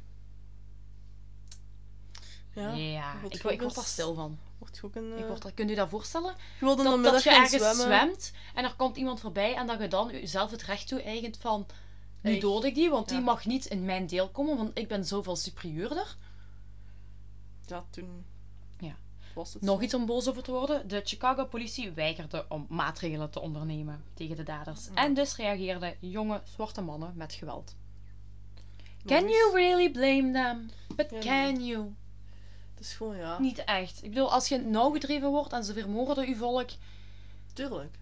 Ja. Ik, ik word daar stil van. Wordt ook een... Ik eh, word kunt u dat voorstellen? Je Dat, dat je ergens zwemmen. zwemt en er komt iemand voorbij en dat je dan jezelf het recht toe eigent van nu dood ik die, want die mag niet in mijn deel komen, want ik ben zoveel superieurder. Ja, toen... Ja. Was het Nog zo. iets om boos over te worden. De Chicago politie weigerde om maatregelen te ondernemen tegen de daders. Ja. En dus reageerden jonge zwarte mannen met geweld. Can you really blame them? But can you? Het is gewoon, ja. Niet echt. Ik bedoel, als je nauw gedreven wordt en ze vermoorden uw volk. Tuurlijk.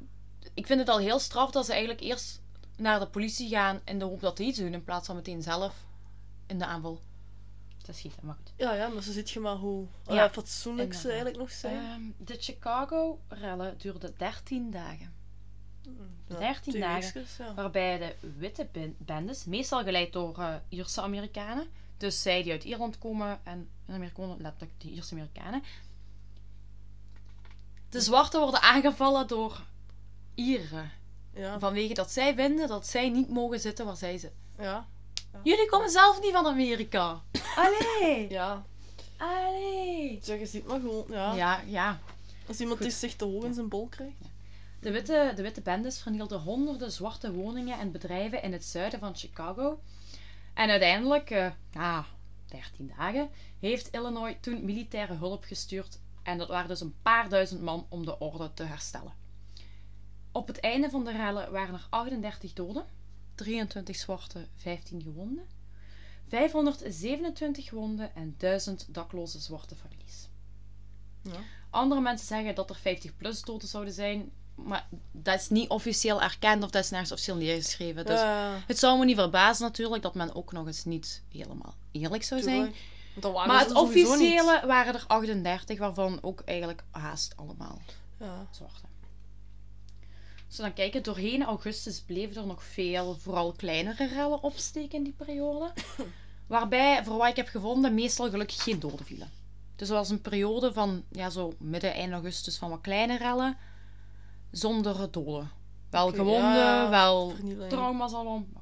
Ik vind het al heel straf dat ze eigenlijk eerst naar de politie gaan in de hoop dat die iets doen, in plaats van meteen zelf in de aanval te schieten. Maar goed. Ja, ja, maar zo ziet je maar hoe Ja, ja, fatsoenlijk ze eigenlijk nog zijn. Ehm, de Chicago-rellen duurden 13 dagen. Ja, 13 twee dagen. ja. Waarbij de witte ben- bendes, meestal geleid door eh, Ierse Amerikanen, dus zij die uit Ierland komen en en Amerikanen, letterlijk de Ierse Amerikanen. De zwarten worden aangevallen door Ieren. Ja, Vanwege dat zij vinden dat zij niet mogen zitten waar zij zitten. ja. Ja. Jullie komen zelf niet van Amerika. Allee. Ja, Allee. zeg, je ziet maar gewoon, ja. Ja, ja. Als iemand Goed. die zich te hoog in zijn bol krijgt. De witte, de witte bendes vernielden honderden zwarte woningen en bedrijven in het zuiden van Chicago. En uiteindelijk, eh na 13 dagen, heeft Illinois toen militaire hulp gestuurd. En dat waren dus een paar duizend man om de orde te herstellen. Op het einde van de rellen waren er 38 doden, 23 zwarte, 15 gewonden, 527 gewonden en 1000 dakloze zwarte families. Ja. Andere mensen zeggen dat er 50 plus doden zouden zijn. Maar dat is niet officieel erkend of dat is nergens officieel neergeschreven. Dus Ja, het zou me niet verbazen natuurlijk dat men ook nog eens niet helemaal eerlijk zou zijn. Maar het officiële waren er 38, waarvan ook eigenlijk haast allemaal Ja. zwarte. Als we dan kijken, doorheen augustus bleven er nog veel, vooral kleinere rellen opsteken in die periode. Waarbij, voor wat ik heb gevonden, meestal gelukkig geen doden vielen. Dus er was een periode van, ja, zo midden, eind augustus, van wat kleine rellen. Zonder doden. Wel gewonden, ja, wel trauma's allemaal. goed.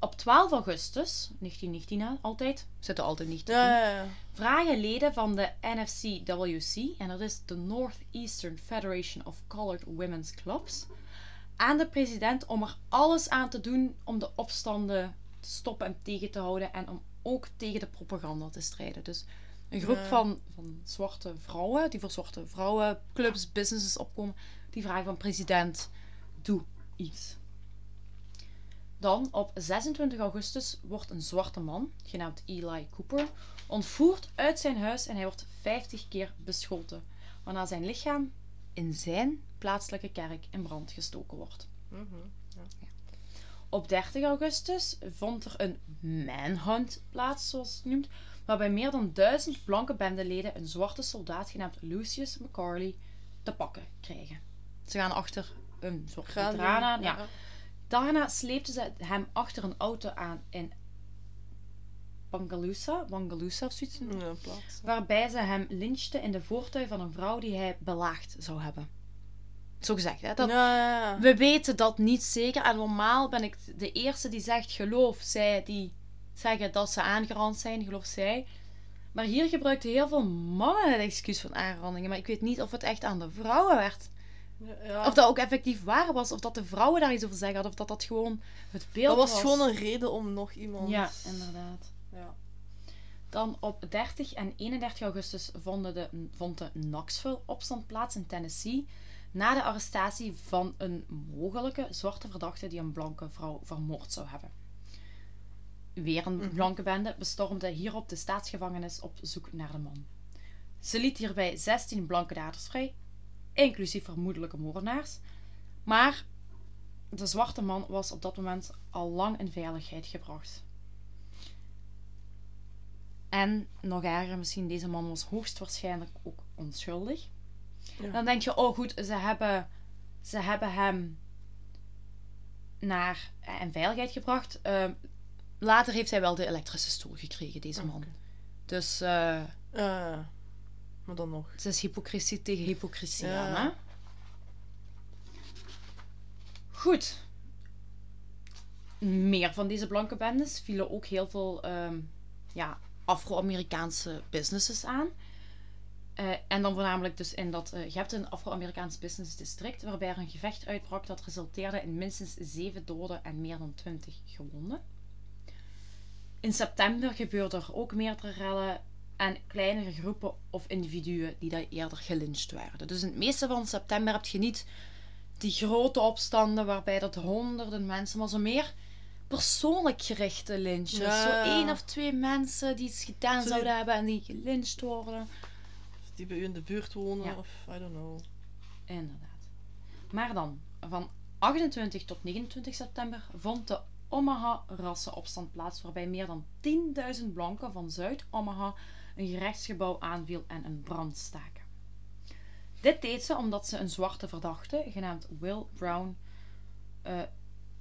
Op 12 augustus, 1919 hè, altijd, zitten altijd niet Ja, ja, ja. vragen leden van de NFCWC, en dat is de Northeastern Federation of Colored Women's Clubs, aan de president om er alles aan te doen om de opstanden te stoppen en tegen te houden en om ook tegen de propaganda te strijden. Dus een groep van, van zwarte vrouwen, die voor zwarte vrouwenclubs, businesses opkomen, die vragen van president, doe iets. Dan op 26 augustus wordt een zwarte man, genaamd Eli Cooper, ontvoerd uit zijn huis en hij wordt 50 keer beschoten, waarna zijn lichaam in zijn plaatselijke kerk in brand gestoken wordt. Mhm. Op 30 augustus vond er een manhunt plaats, zoals het noemt, waarbij meer dan duizend blanke bendeleden een zwarte soldaat genaamd Lucius McCarley te pakken krijgen. Ze gaan achter een soort aan. Ja. Daarna sleepten ze hem achter een auto aan in Bangalusa, Bangalusa of zoiets. Ja, plaats. Waarbij ze hem lynchten in de voertuig van een vrouw die hij belaagd zou hebben. Zo gezegd, hè? Dat, Ja, ja, ja. we weten dat niet zeker. En normaal ben ik de eerste die zegt geloof zij die zeggen dat ze aangerand zijn, geloof zij. Maar hier gebruikten heel veel mannen het excuus van aanrandingen. Maar ik weet niet of het echt aan de vrouwen werd. Ja. Of dat ook effectief waar was. Of dat de vrouwen daar iets over zeggen hadden. Of dat dat gewoon het beeld dat was. was gewoon een reden om nog iemand... Ja, inderdaad. Ja. Dan op 30 en 31 augustus vonden de, vond de Knoxville-opstand plaats in Tennessee. Na de arrestatie van een mogelijke zwarte verdachte die een blanke vrouw vermoord zou hebben. Weer een Mhm. blanke bende bestormde hierop de staatsgevangenis op zoek naar de man. Ze liet hierbij 16 blanke daders vrij, inclusief vermoedelijke moordenaars. Maar de zwarte man was op dat moment al lang in veiligheid gebracht. En nog erger misschien, deze man was hoogstwaarschijnlijk ook onschuldig. Ja. Dan denk je, oh goed, ze hebben, ze hebben hem naar eh, in veiligheid gebracht. Ehm, later heeft hij wel de elektrische stoel gekregen, deze man. Dus eh, ja. Maar dan nog. het is hypocrisie tegen hypocrisie Ja. aan, hè? Goed. Meer van deze blanke bendes vielen ook heel veel ehm, ja, Afro-Amerikaanse businesses aan. Eh, en dan voornamelijk dus in dat... eh, je hebt een Afro-Amerikaans business district waarbij er een gevecht uitbrak dat resulteerde in minstens 7 doden en meer dan 20 gewonden. In september gebeurden er ook meerdere rellen en kleinere groepen of individuen die daar eerder gelyncht werden. Dus in het meeste van september heb je niet die grote opstanden waarbij dat honderden mensen, maar zo meer persoonlijk gerichte lynches. Ja. Zo één of twee mensen die iets gedaan Zo zouden hebben en die gelyncht worden. Die bij u in de buurt wonen, Ja. of I don't know. Inderdaad. Maar dan, van 28 tot 29 september vond de Omaha-rassenopstand plaats, waarbij meer dan 10.000 blanken van Zuid-Omaha een gerechtsgebouw aanviel en een brand staken. Dit deed ze omdat ze een zwarte verdachte, genaamd Will Brown, eh,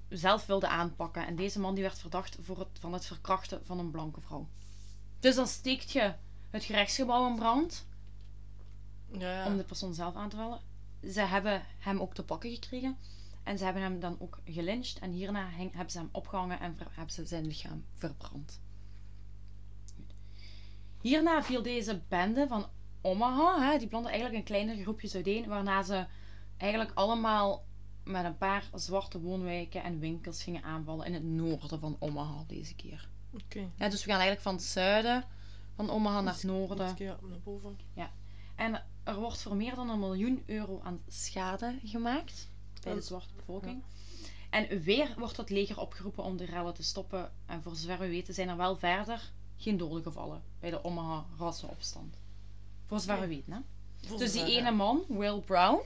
zelf wilde aanpakken. En deze man die werd verdacht voor het, van het verkrachten van een blanke vrouw. Dus dan steekt je het gerechtsgebouw in brand Ja, om de persoon zelf aan te vallen. Ze hebben hem ook te pakken gekregen. En ze hebben hem dan ook gelyncht. En hierna hebben ze hem opgehangen en hebben ze zijn lichaam verbrand. Hierna viel deze bende van Omaha, hè, die blonde eigenlijk in kleinere groepjes uiteen. Waarna ze eigenlijk allemaal met een paar zwarte woonwijken en winkels gingen aanvallen in het noorden van Omaha deze keer. Oké. Ja, dus we gaan eigenlijk van het zuiden van Omaha naar het noorden. Ja, naar boven. En er wordt voor meer dan een miljoen euro aan schade gemaakt bij de Oh. zwarte bevolking. En weer wordt het leger opgeroepen om de rellen te stoppen. En voor zover we weten zijn er wel verder geen doden gevallen bij de Omaha rassenopstand. Voor zover we weten, hè. Voor Dus die zover, ene ja. man, Will Brown,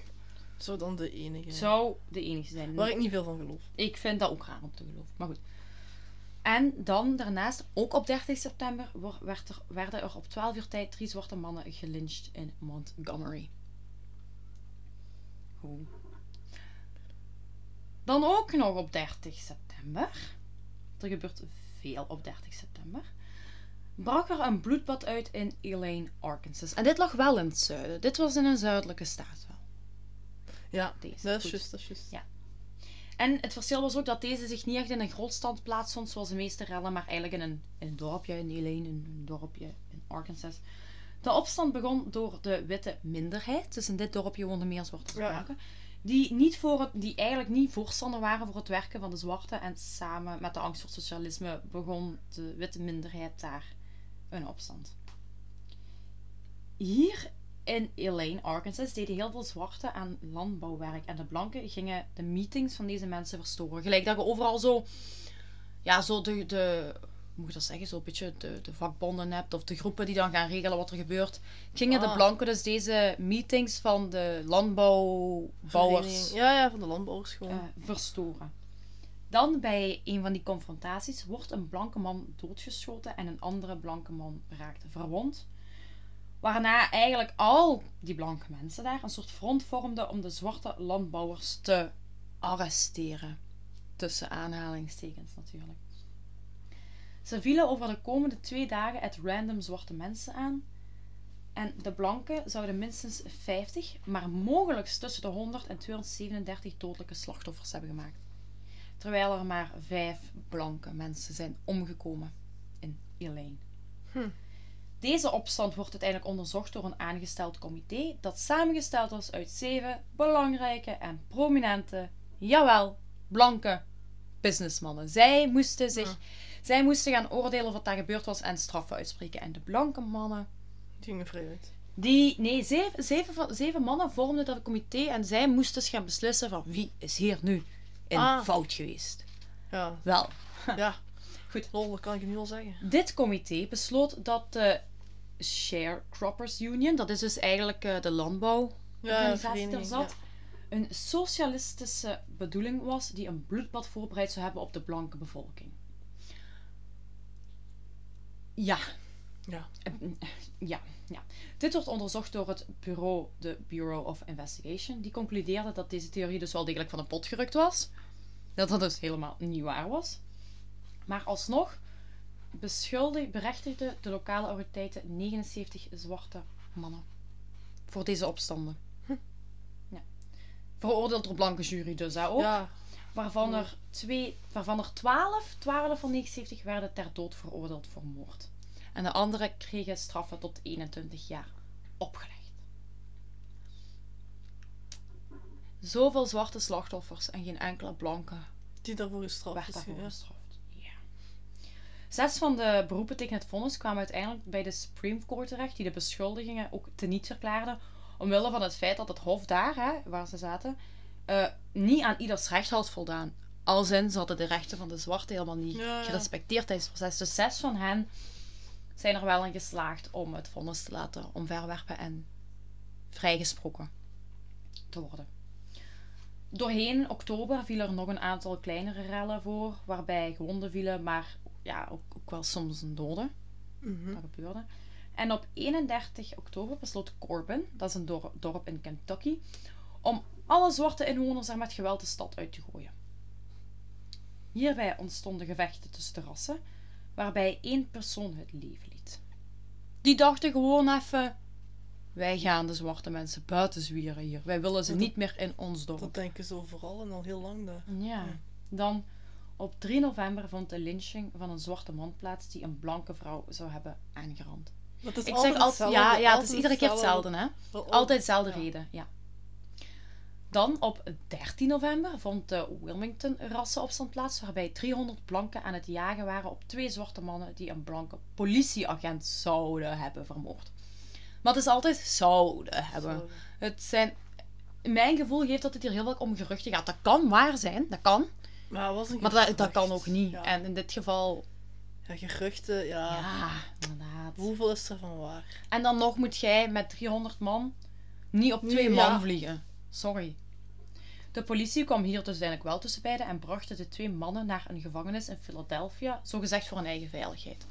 Zou dan de enige zijn. zou de enige zijn. Waar ik niet veel van geloof. Ik vind dat ook raar om te geloven. Maar goed. En dan daarnaast, ook op 30 september, werd er, werden er op 12 uur tijd drie zwarte mannen gelyncht in Montgomery. Goed. Dan ook nog op 30 september. Er gebeurt veel op 30 september. Brak er een bloedbad uit in Elaine, Arkansas. En dit lag wel in het zuiden. Dit was in een zuidelijke staat wel. Ja, Deze. dat is juist, dat is juist. Ja. En het verschil was ook dat deze zich niet echt in een grootstad plaatsvond, zoals de meeste rellen, maar eigenlijk in een, in een dorpje in Elaine, in een dorpje in Arkansas. De opstand begon door de witte minderheid, dus in dit dorpje woonden meer zwarte Ja. spraken, die, niet voor het, die eigenlijk niet voorstander waren voor het werken van de zwarte. En samen met de angst voor socialisme begon de witte minderheid daar een opstand. Hier in Elaine, Arkansas, deden heel veel zwarte aan landbouwwerk. En de blanken gingen de meetings van deze mensen verstoren. Gelijk dat je overal zo, ja, zo de, de hoe moet je dat zeggen, zo'n beetje de, de vakbonden hebt. Of de groepen die dan gaan regelen wat er gebeurt. Gingen de Ah. blanken dus deze meetings van de landbouwbouwers. Ja, ja, van de landbouwers gewoon. eh, verstoren. Dan bij een van die confrontaties wordt een blanke man doodgeschoten en een andere blanke man raakt verwond. Waarna eigenlijk al die blanke mensen daar een soort front vormden om de zwarte landbouwers te arresteren. Tussen aanhalingstekens natuurlijk. Ze vielen over de komende twee dagen at random zwarte mensen aan. En de blanken zouden minstens 50, maar mogelijk tussen de 100 en 237 dodelijke slachtoffers hebben gemaakt. Terwijl er maar vijf blanke mensen zijn omgekomen in Elaine. Hm. Deze opstand wordt uiteindelijk onderzocht door een aangesteld comité dat samengesteld was uit zeven belangrijke en prominente, jawel, blanke businessmannen. Zij moesten, zich, Ja. zij moesten gaan oordelen of wat daar gebeurd was en straffen uitspreken. En de blanke mannen Die gingen vrij uit. die, nee, zeven, zeven, van- zeven mannen vormden dat comité en zij moesten dus gaan beslissen van wie is hier nu in Ah. fout geweest. Ja, Wel, ja. Goed. Lol, dat kan ik nu al zeggen. dit comité besloot dat de Sharecroppers Union, dat is dus eigenlijk eh, de landbouworganisatie Ja, die er zat, een socialistische bedoeling was die een bloedbad voorbereid zou hebben op de blanke bevolking. Ja, Ja. Ja, ja. Dit wordt onderzocht door het bureau, de Bureau of Investigation. Die concludeerde dat deze theorie dus wel degelijk van de pot gerukt was. Dat dat dus helemaal niet waar was. Maar alsnog beschuldigde, berechtigde de lokale autoriteiten 79 zwarte mannen voor deze opstanden. Ja. Veroordeeld door blanke jury dus hè, ook. Ja, Waarvan er, twee, waarvan er 12, 12 van 79 werden ter dood veroordeeld voor moord. En de anderen kregen straffen tot 21 jaar opgelegd. Zoveel zwarte slachtoffers en geen enkele blanke die daarvoor gestraft werd is. daarvoor Ja. gestraft. Ja. Zes van de beroepen tegen het vonnis kwamen uiteindelijk bij de Supreme Court terecht, die de beschuldigingen ook teniet verklaarde, omwille van het feit dat het hof daar, hè, waar ze zaten, eh, niet aan ieders recht had voldaan. Als in, ze hadden de rechten van de zwarte helemaal niet Ja, ja. gerespecteerd tijdens het proces. Dus zes van hen zijn er wel in geslaagd om het vonnis te laten omverwerpen en vrijgesproken te worden. Doorheen oktober viel er nog een aantal kleinere rellen voor, waarbij gewonden vielen, maar ja, ook, ook wel soms een dode. Mhm. Dat gebeurde. En op 31 oktober besloot Corbin, dat is een dor- dorp in Kentucky, om alle zwarte inwoners er met geweld de stad uit te gooien. Hierbij ontstonden gevechten tussen de rassen, waarbij één persoon het leven liet. Die dachten gewoon even, wij gaan de zwarte mensen buiten zwieren hier. Wij willen ze Dat- niet meer in ons dorp. Dat denken ze overal en al heel lang daar. Ja. Dan op 3 november vond de lynching van een zwarte man plaats die een blanke vrouw zou hebben aangerand. Het is Ik altijd zeg altijd, ja, ja, het is iedere keer hetzelfde, hè? Altijd dezelfde ja. reden, ja. Dan op 13 november vond de Wilmington-rassenopstand plaats, waarbij 300 blanken aan het jagen waren op twee zwarte mannen die een blanke politieagent zouden hebben vermoord. Maar het is altijd zouden hebben. Het zijn... Mijn gevoel geeft dat het hier heel vaak om geruchten gaat. Dat kan waar zijn, dat kan. Maar het was een Maar dat, dat kan ook niet. Ja. En in dit geval, Ja, geruchten, ja. ja, inderdaad. Hoeveel is er van waar? En dan nog moet jij met 300 man niet op twee man vliegen. Sorry. De politie kwam hier dus uiteindelijk wel tussen beiden en brachten de twee mannen naar een gevangenis in Philadelphia, zogezegd voor hun eigen veiligheid.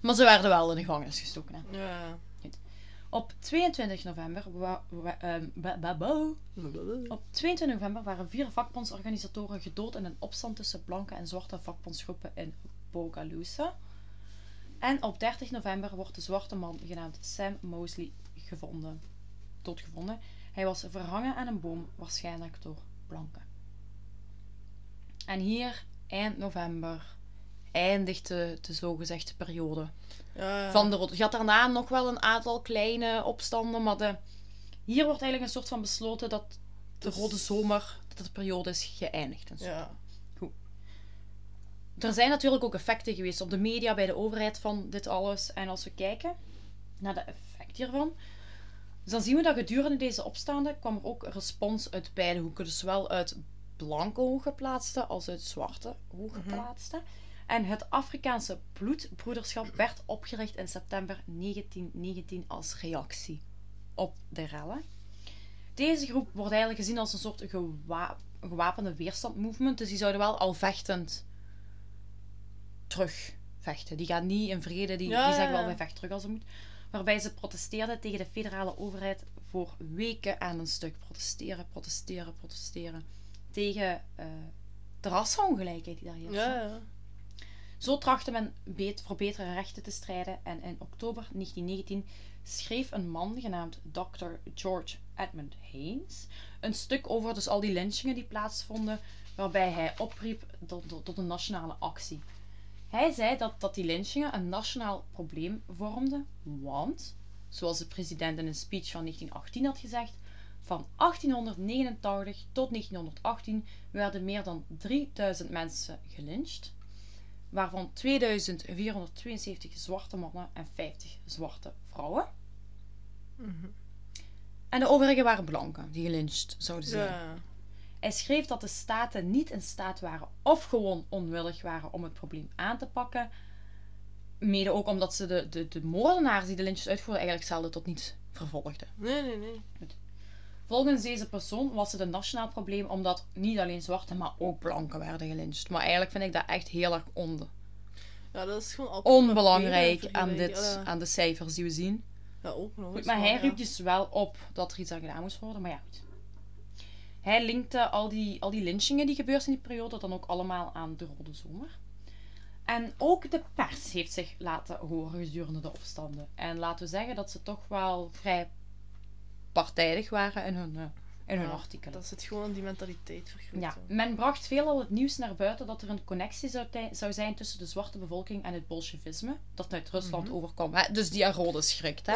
Maar ze werden wel in de gevangenis gestoken. Hè. Ja. Op 22 november, wa- wa- ehm, ba- ba- ba- op 22 november waren vier vakbondsorganisatoren gedood in een opstand tussen blanke en zwarte vakbondsgroepen in Bogalusa. En op 30 november wordt de zwarte man genaamd Sam Mosley gevonden, doodgevonden. Hij was verhangen aan een boom, waarschijnlijk door blanken. En hier, eind november, eindigt de, de zogezegde periode Ja, van de rode. Je had daarna nog wel een aantal kleine opstanden, maar de, hier wordt eigenlijk een soort van besloten dat de Dus- rode zomer, dat de periode is geëindigd. En zo. Ja. Er zijn natuurlijk ook effecten geweest op de media, bij de overheid van dit alles. En als we kijken naar de effecten hiervan, dus dan zien we dat gedurende deze opstanden kwam er ook respons uit beide hoeken. Dus zowel uit blanke hooggeplaatsten als uit zwarte hooggeplaatsten. En het Afrikaanse bloedbroederschap werd opgericht in september 1919 als reactie op de rellen. Deze groep wordt eigenlijk gezien als een soort gewa- gewapende weerstandmovement. Dus die zouden wel al vechtend terugvechten. Die gaan niet in vrede, die, Ja, die zeggen wel wij vechten terug als het moet. Waarbij ze protesteerden tegen de federale overheid voor weken aan een stuk. Protesteren, protesteren, protesteren. Tegen eh, de rassenongelijkheid die daar heerst. Ja, ja. Zo trachtte men voor betere rechten te strijden en in oktober 1919 schreef een man genaamd Dr. George Edmund Haynes een stuk over dus al die lynchingen die plaatsvonden, waarbij hij opriep tot, tot, tot een nationale actie. Hij zei dat, dat die lynchingen een nationaal probleem vormden, want, zoals de president in een speech van 1918 had gezegd, van 1889 tot 1918 werden meer dan 3000 mensen gelyncht waarvan 2472 zwarte mannen en 50 zwarte vrouwen. Mhm. En de overige waren blanken die gelyncht zouden zijn. Ja. Hij schreef dat de staten niet in staat waren of gewoon onwillig waren om het probleem aan te pakken. Mede ook omdat ze de, de, de moordenaars die de lynches uitvoerden eigenlijk zelden tot niets vervolgden. Nee, nee, nee. Volgens deze persoon was het een nationaal probleem omdat niet alleen zwarte, maar ook blanken werden gelyncht. Maar eigenlijk vind ik dat echt heel erg on- Ja, dat is gewoon onbelangrijk aan, dit. Ja, aan de cijfers die we zien. ja, ook nog Goed, maar hij riep dus wel op dat er iets aan gedaan moest worden. Maar ja, goed. Hij linkte al die, al die lynchingen die gebeurd in die periode dan ook allemaal aan de Rode Zomer. En ook de pers heeft zich laten horen gedurende de opstanden. En laten we zeggen dat ze toch wel vrij partijdig waren in hun, eh, in hun Ja, artikelen. Dat zit gewoon aan die mentaliteit vergroot. Ja, men bracht veelal het nieuws naar buiten dat er een connectie zou, zou zijn tussen de zwarte bevolking en het bolsjevisme. Dat uit Rusland Mhm. overkwam. Hè? Dus die rode schrikt. Hè?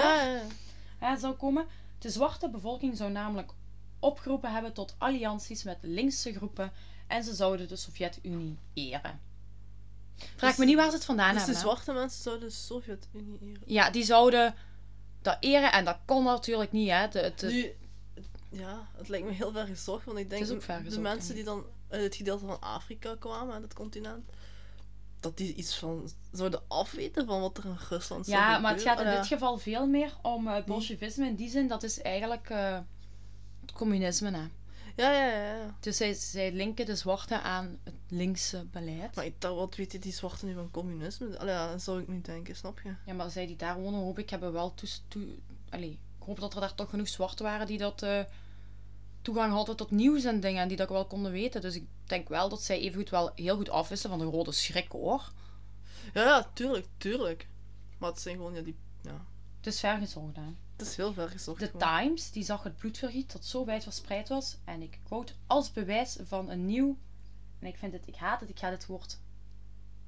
Ja, zou komen. De zwarte bevolking zou namelijk opgeroepen hebben tot allianties met linkse groepen en ze zouden de Sovjet-Unie eren. Vraag Dus- me niet waar ze het vandaan Dus de hebben. hè. zwarte mensen zouden de Sovjet-Unie eren. Ja, die zouden dat eren en dat kon natuurlijk niet. Hè. De, de- Nu, ja, het lijkt me heel ver gezocht, want ik denk de mensen die dan uit het gedeelte van Afrika kwamen, uit het continent, dat die iets van zouden afweten van wat er in Rusland zou ja, maar het gaat in dit geval veel meer om eh, het bolsjevisme. In die zin, dat is eigenlijk eh, het communisme. Ja, ja, ja. Dus zij, zij linken de zwarte aan het linkse beleid. Maar dacht, wat weten die zwarten nu van communisme? Allee, ja, dat zou ik niet denken, snap je? Ja, maar zij die daar wonen, hoop ik, hebben wel toe, allee, ik hoop dat er daar toch genoeg zwarte waren die dat eh, toegang hadden tot nieuws en dingen en die dat wel konden weten. Dus ik denk wel dat zij evengoed wel heel goed afwisten van de rode schrik hoor. Ja, ja, tuurlijk, tuurlijk. Maar het zijn gewoon, ja, die... Ja. Het is ver gezocht, hè. Het is heel ver gezocht. De gewoon. Times die zag het bloedvergiet dat zo wijd verspreid was en ik quote als bewijs van een nieuw en ik vind het, ik haat het, ik ga dit woord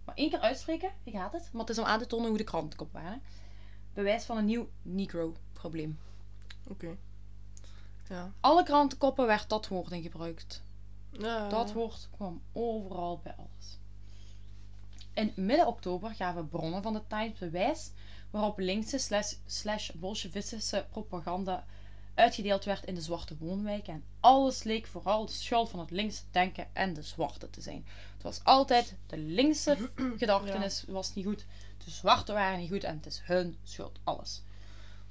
maar één keer uitspreken, ik haat het, maar het is om aan te tonen hoe de krantenkop waren. Bewijs van een nieuw Negro-probleem. Oké. Ja. Alle krantenkoppen werd dat woord in gebruikt. ja. Dat woord kwam overal bij alles. In midden oktober gaven bronnen van de Times bewijs waarop linkse slash, slash propaganda uitgedeeld werd in de zwarte woonwijken. En alles leek vooral de schuld van het linkse denken en de zwarte te zijn. Het was altijd de linkse gedachtenis was niet goed, de zwarte waren niet goed en het is hun schuld, alles.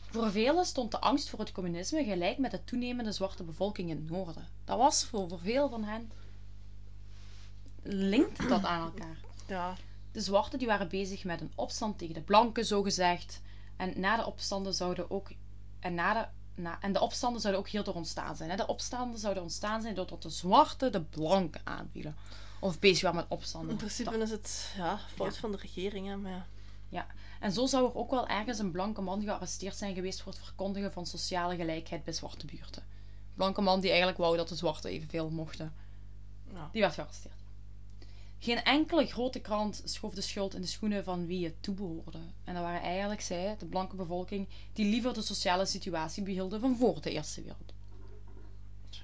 Voor velen stond de angst voor het communisme gelijk met de toenemende zwarte bevolking in het noorden. Dat was voor voor veel van hen linkt dat aan elkaar. Ja. De zwarten die waren bezig met een opstand tegen de blanken, zogezegd. En na de opstanden zouden ook. En, na de, na, en de opstanden zouden ook hierdoor ontstaan zijn. Hè? De opstanden zouden ontstaan zijn doordat de zwarten de blanken aanvielen. Of bezig waren met opstanden. In principe is het ja, fout Ja. van de regering, hè, maar ja. En zo zou er ook wel ergens een blanke man gearresteerd zijn geweest voor het verkondigen van sociale gelijkheid bij zwarte buurten. Blanke man die eigenlijk wou dat de zwarten evenveel mochten. Ja. Die werd gearresteerd. Geen enkele grote krant schoof de schuld in de schoenen van wie het toebehoorde. En dat waren eigenlijk zij, de blanke bevolking, die liever de sociale situatie behielden van voor de Eerste Wereldoorlog.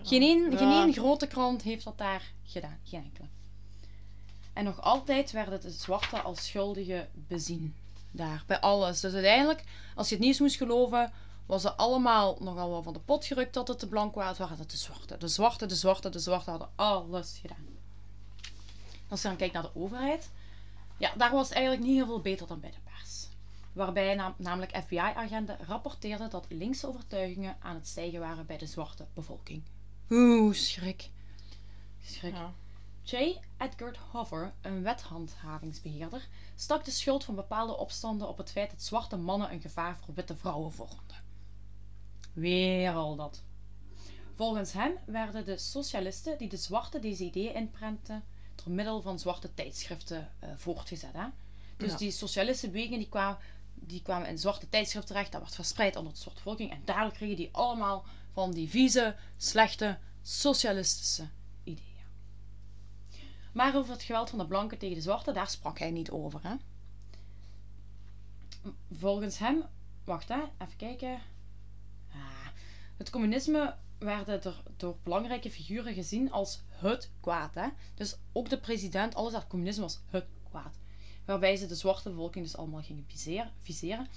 Geen één, Ja. geen grote krant heeft dat daar gedaan. Geen enkele. En nog altijd werden de zwarten als schuldigen bezien. Daar, bij alles. Dus uiteindelijk, als je het nieuws moest geloven, was het allemaal nogal wel van de pot gerukt dat het de blank waren. Het waren het de zwarte. De zwarte, de zwarte, de zwarte hadden alles gedaan. Als je dan kijkt naar de overheid, ja, daar was het eigenlijk niet heel veel beter dan bij de pers. Waarbij nam- namelijk FBI-agenten rapporteerden dat linkse overtuigingen aan het stijgen waren bij de zwarte bevolking. Oeh, schrik. Schrik. Ja. J. Edgar Hoover, een wethandhavingsbeheerder, stak de schuld van bepaalde opstanden op het feit dat zwarte mannen een gevaar voor witte vrouwen vormden. Weer al dat. Volgens hem werden de socialisten die de zwarte deze ideeën inprentten door middel van zwarte tijdschriften eh, voortgezet. Hè? Dus Ja. die socialistische bewegingen die kwamen, die kwamen in zwarte tijdschriften terecht, dat werd verspreid onder de zwarte bevolking en daardoor kregen die allemaal van die vieze, slechte, socialistische ideeën. Maar over het geweld van de blanken tegen de zwarte, daar sprak hij niet over. Hè? Volgens hem, wacht hè, even kijken. Ah, het communisme werden er door belangrijke figuren gezien als het kwaad. Hè? Dus ook de president, alles uit het communisme was het kwaad. Waarbij ze de zwarte bevolking dus allemaal gingen viseren. viseren.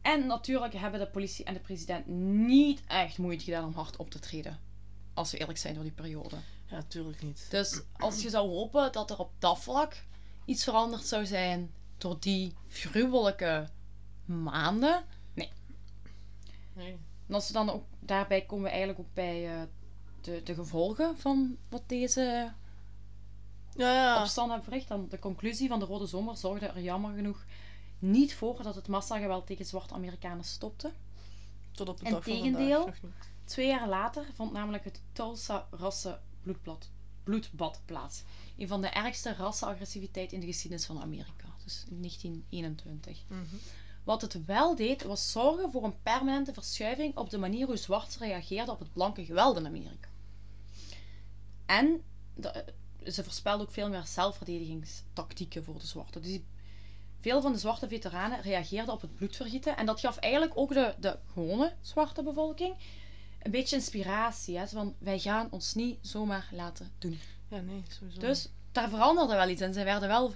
En natuurlijk hebben de politie en de president niet echt moeite gedaan om hard op te treden. Als we eerlijk zijn door die periode. ja, tuurlijk niet. Dus als je zou hopen dat er op dat vlak iets veranderd zou zijn door die gruwelijke maanden. Nee. En als we dan ook, daarbij komen we eigenlijk ook bij eh, de, de gevolgen van wat deze Ja, ja. opstand hebben verricht. Dan de conclusie van de Rode Zomer zorgde er jammer genoeg niet voor dat het massageweld tegen zwarte Amerikanen stopte. Tot op de dag van Integendeel. vandaag. Twee jaar later vond namelijk het Tulsa rassenbloedbad bloedbad plaats. Een van de ergste rassenagressiviteit in de geschiedenis van Amerika. Dus in 1921. Mhm. Wat het wel deed, was zorgen voor een permanente verschuiving op de manier hoe zwart reageerden op het blanke geweld in Amerika. En de- ze voorspelden ook veel meer zelfverdedigingstactieken voor de zwarten. Dus veel van de zwarte veteranen reageerden op het bloedvergieten. En dat gaf eigenlijk ook de, de gewone zwarte bevolking een beetje inspiratie. Hè? Van, wij gaan ons niet zomaar laten doen. Ja, nee, sowieso. Dus daar veranderde wel iets en ze werden wel.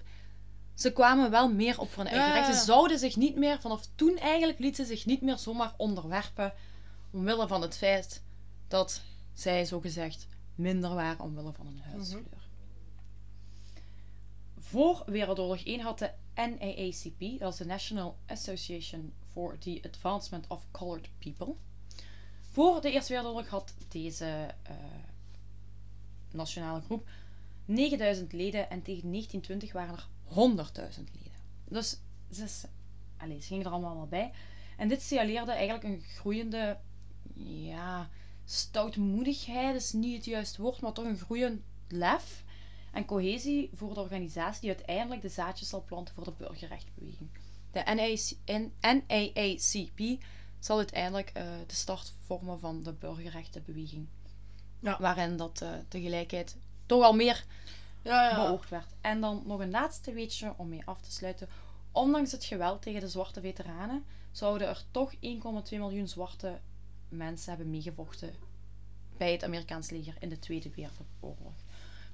Ze kwamen wel meer op voor hun eigen Ja, recht. ja, Ze zouden zich niet meer, vanaf toen eigenlijk, lieten ze zich niet meer zomaar onderwerpen. Omwille van het feit dat zij zogezegd minder waren omwille van hun huidskleur. Voor Wereldoorlog 1 had de NAACP, dat is de National Association for the Advancement of Colored People. Voor de Eerste Wereldoorlog had deze eh, nationale groep 9000 leden en tegen 1920 waren er 100.000 leden. Dus ze, allee, ze gingen er allemaal wel bij. En dit signaleerde eigenlijk een groeiende, ja, stoutmoedigheid is niet het juiste woord, maar toch een groeiend lef en cohesie voor de organisatie die uiteindelijk de zaadjes zal planten voor de burgerrechtenbeweging. De NAACP zal uiteindelijk eh, de start vormen van de burgerrechtenbeweging. Ja. Waarin dat eh, de gelijkheid toch al meer Ja, ja. beoogd werd. En dan nog een laatste weetje om mee af te sluiten. Ondanks het geweld tegen de zwarte veteranen zouden er toch 1,2 miljoen zwarte mensen hebben meegevochten bij het Amerikaans leger in de Tweede Wereldoorlog.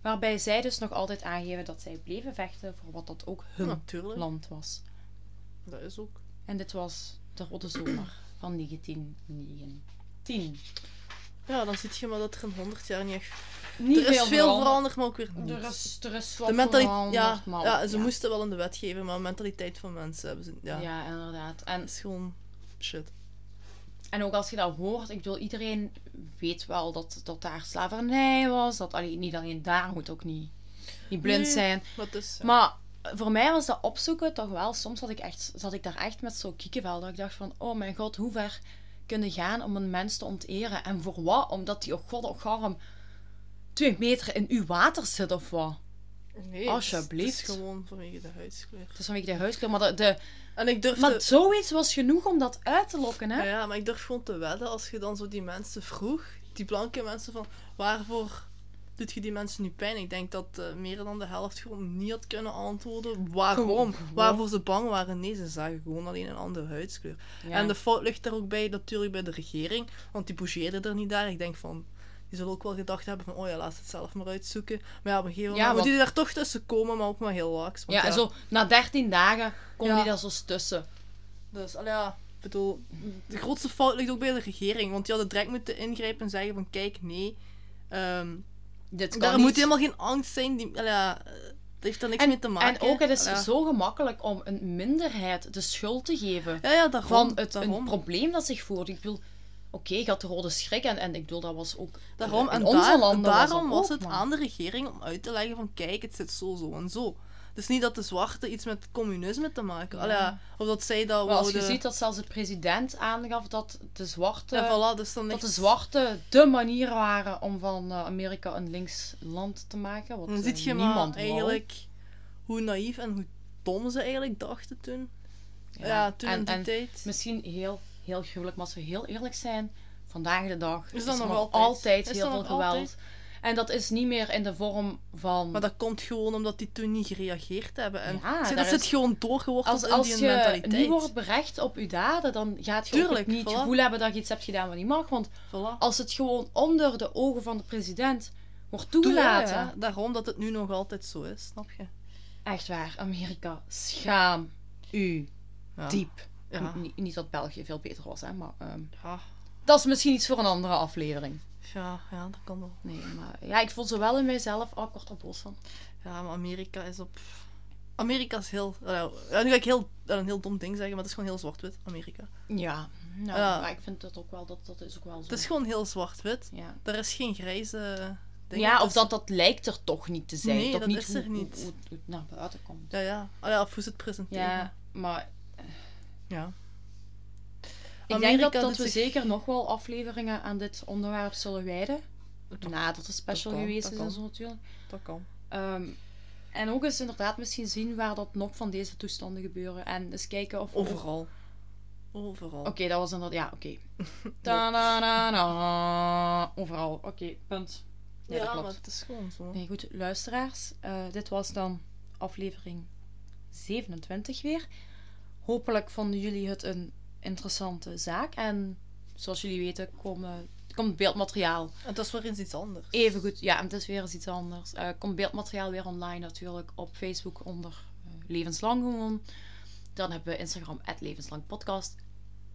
Waarbij zij dus nog altijd aangeven dat zij bleven vechten voor wat dat ook hun Natuurlijk. land was. Dat is ook. En dit was de Rode Zomer van 1919. Ja, dan zie je maar dat er in 100 jaar niet echt... Niet er is veel veranderd. veranderd, maar ook weer niet. Er is, er is wat de mentaliteit... veranderd, Ja, maar- ja, ze ja. moesten wel in de wet geven, maar de mentaliteit van mensen hebben ze... Ja, Ja, inderdaad. En is gewoon shit. En ook als je dat hoort, ik bedoel, iedereen weet wel dat, dat daar slavernij was. Dat allee, niet alleen daar moet ook niet, niet blind Nee. zijn. Maar het is... ja. Maar voor mij was dat opzoeken toch wel, soms zat ik, echt, zat ik daar echt met zo'n kiekenvel. Dat ik dacht van, oh mijn god, hoe ver kun je gaan om een mens te onteren? En voor wat? Omdat die, oh god, oh garm, twee meter in uw water zit of wat? Nee, Alsjeblieft. Het is gewoon vanwege de huidskleur. Het is vanwege de huiskleur. Maar, de, de, En ik durfde... maar zoiets was genoeg om dat uit te lokken, hè? Ja, ja, maar ik durf gewoon te wedden als je dan zo die mensen vroeg, die blanke mensen, van waarvoor doet je die mensen nu pijn? Ik denk dat eh, meer dan de helft gewoon niet had kunnen antwoorden waarom. Waarvoor ze bang waren. Nee, ze zagen gewoon alleen een andere huidskleur. Ja. En de fout ligt er ook bij, natuurlijk bij de regering, want die bougeerde er niet daar. Ik denk van, die zullen ook wel gedacht hebben van, oh ja, laat het zelf maar uitzoeken. Maar ja, op een gegeven moment Ja, moet want- die daar toch tussen komen, maar ook maar heel lax. want ja, en zo na 13 dagen komen Ja. die daar zo tussen. Dus, allee, ja, ik bedoel, de grootste fout ligt ook bij de regering. Want die hadden direct moeten ingrijpen en zeggen van, kijk, nee. ehm Dit kan daar niet. moet helemaal geen angst zijn. Die, ja, dat heeft daar niks En, mee te maken. en ook, het is ja. zo gemakkelijk om een minderheid de schuld te geven Ja, ja, daarom. van het, daarom. een probleem dat zich voordoet. Ik bedoel, oké, je had de rode schrik en, en ik bedoel, dat was ook Daarom, in en onze daar- landen daarom was, het maar- aan de regering om uit te leggen van kijk, het zit zo, zo en zo. Dus niet dat de zwarte iets met communisme te maken. Ja. Allee, of dat zij dat Maar als je ziet dat zelfs de president aangaf dat de zwarte, Ja, voilà, dus dan dat de zwarte de manier waren om van eh, Amerika een links land te maken. Wat Dan eh, zie je maar eigenlijk hoe naïef en hoe dom ze eigenlijk dachten toen. Ja, Ja, toen en- in die en tijd. Misschien heel, heel gruwelijk, maar als we heel eerlijk zijn, vandaag de dag Is dat nog altijd? altijd, Is heel dat veel geweld. altijd? En dat is niet meer in de vorm van... Maar dat komt gewoon omdat die toen niet gereageerd hebben. En Ja, zeg, dat is- gewoon doorgeworteld als, in als die je mentaliteit. niet wordt berecht op je daden, dan gaat je Tuurlijk, ook niet het voilà. gevoel hebben dat je iets hebt gedaan wat niet mag. Want Voilà. als het gewoon onder de ogen van de president wordt toegelaten... ja, daarom dat het nu nog altijd zo is, snap je? Echt waar, Amerika, schaam u Ja. diep. Ja. Niet, niet dat België veel beter was, hè, maar ehm, Ja. Dat is misschien iets voor een andere aflevering. Ja, ja, dat kan wel. Nee, maar ja, ik voel ze wel in mijzelf. Oh, ik word er boos van. Ja, maar Amerika is op... Amerika is heel... Ja, nu ga ik heel, een heel dom ding zeggen, maar het is gewoon heel zwart-wit, Amerika. Ja, nou, Ja. maar ik vind dat ook wel, dat, dat is ook wel zo. Het is gewoon heel zwart-wit. ja. Er is geen grijze dingen ja, of dat, dat lijkt er toch niet te zijn. Nee, toch dat niet is hoe, er niet. Hoe, hoe, hoe het naar buiten komt. Ja, ja. Ah, ja, of hoe ze het presenteren. Ja, maar Ja. Ik denk dat, we zich- zeker nog wel afleveringen aan dit onderwerp zullen wijden. Dat- Nadat de special kan, geweest is en zo natuurlijk. Dat kan. Ehm, en ook eens inderdaad misschien zien waar dat nog van deze toestanden gebeuren. En eens kijken of... Oké, Overal. Overal. dat was inderdaad... Ja, oké. Overal. Oké, punt. Ja, dat klopt. maar het is gewoon zo. Nee, goed, luisteraars. eh, dit was dan aflevering 27 weer. Hopelijk vonden jullie het een interessante zaak. En zoals jullie weten komen, komt beeldmateriaal En dat is weer eens iets anders. even goed. Ja, het is weer eens iets anders. Eh komt beeldmateriaal weer online natuurlijk op Facebook onder eh, Levenslang gewoon. Dan hebben we Instagram, Levenslang Podcast.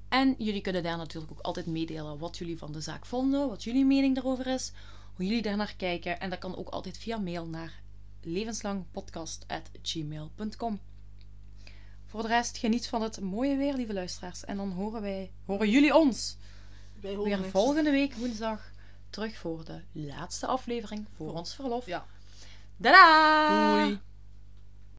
En jullie kunnen daar natuurlijk ook altijd meedelen wat jullie van de zaak vonden, wat jullie mening daarover is, hoe jullie daar naar kijken. En dat kan ook altijd via mail naar levenslangpodcast.gmail.com. Voor de rest, geniet van het mooie weer, lieve luisteraars. En dan horen wij, horen jullie ons Wij horen weer niks. volgende week woensdag terug voor de laatste aflevering voor ons verlof. Ja. Doei.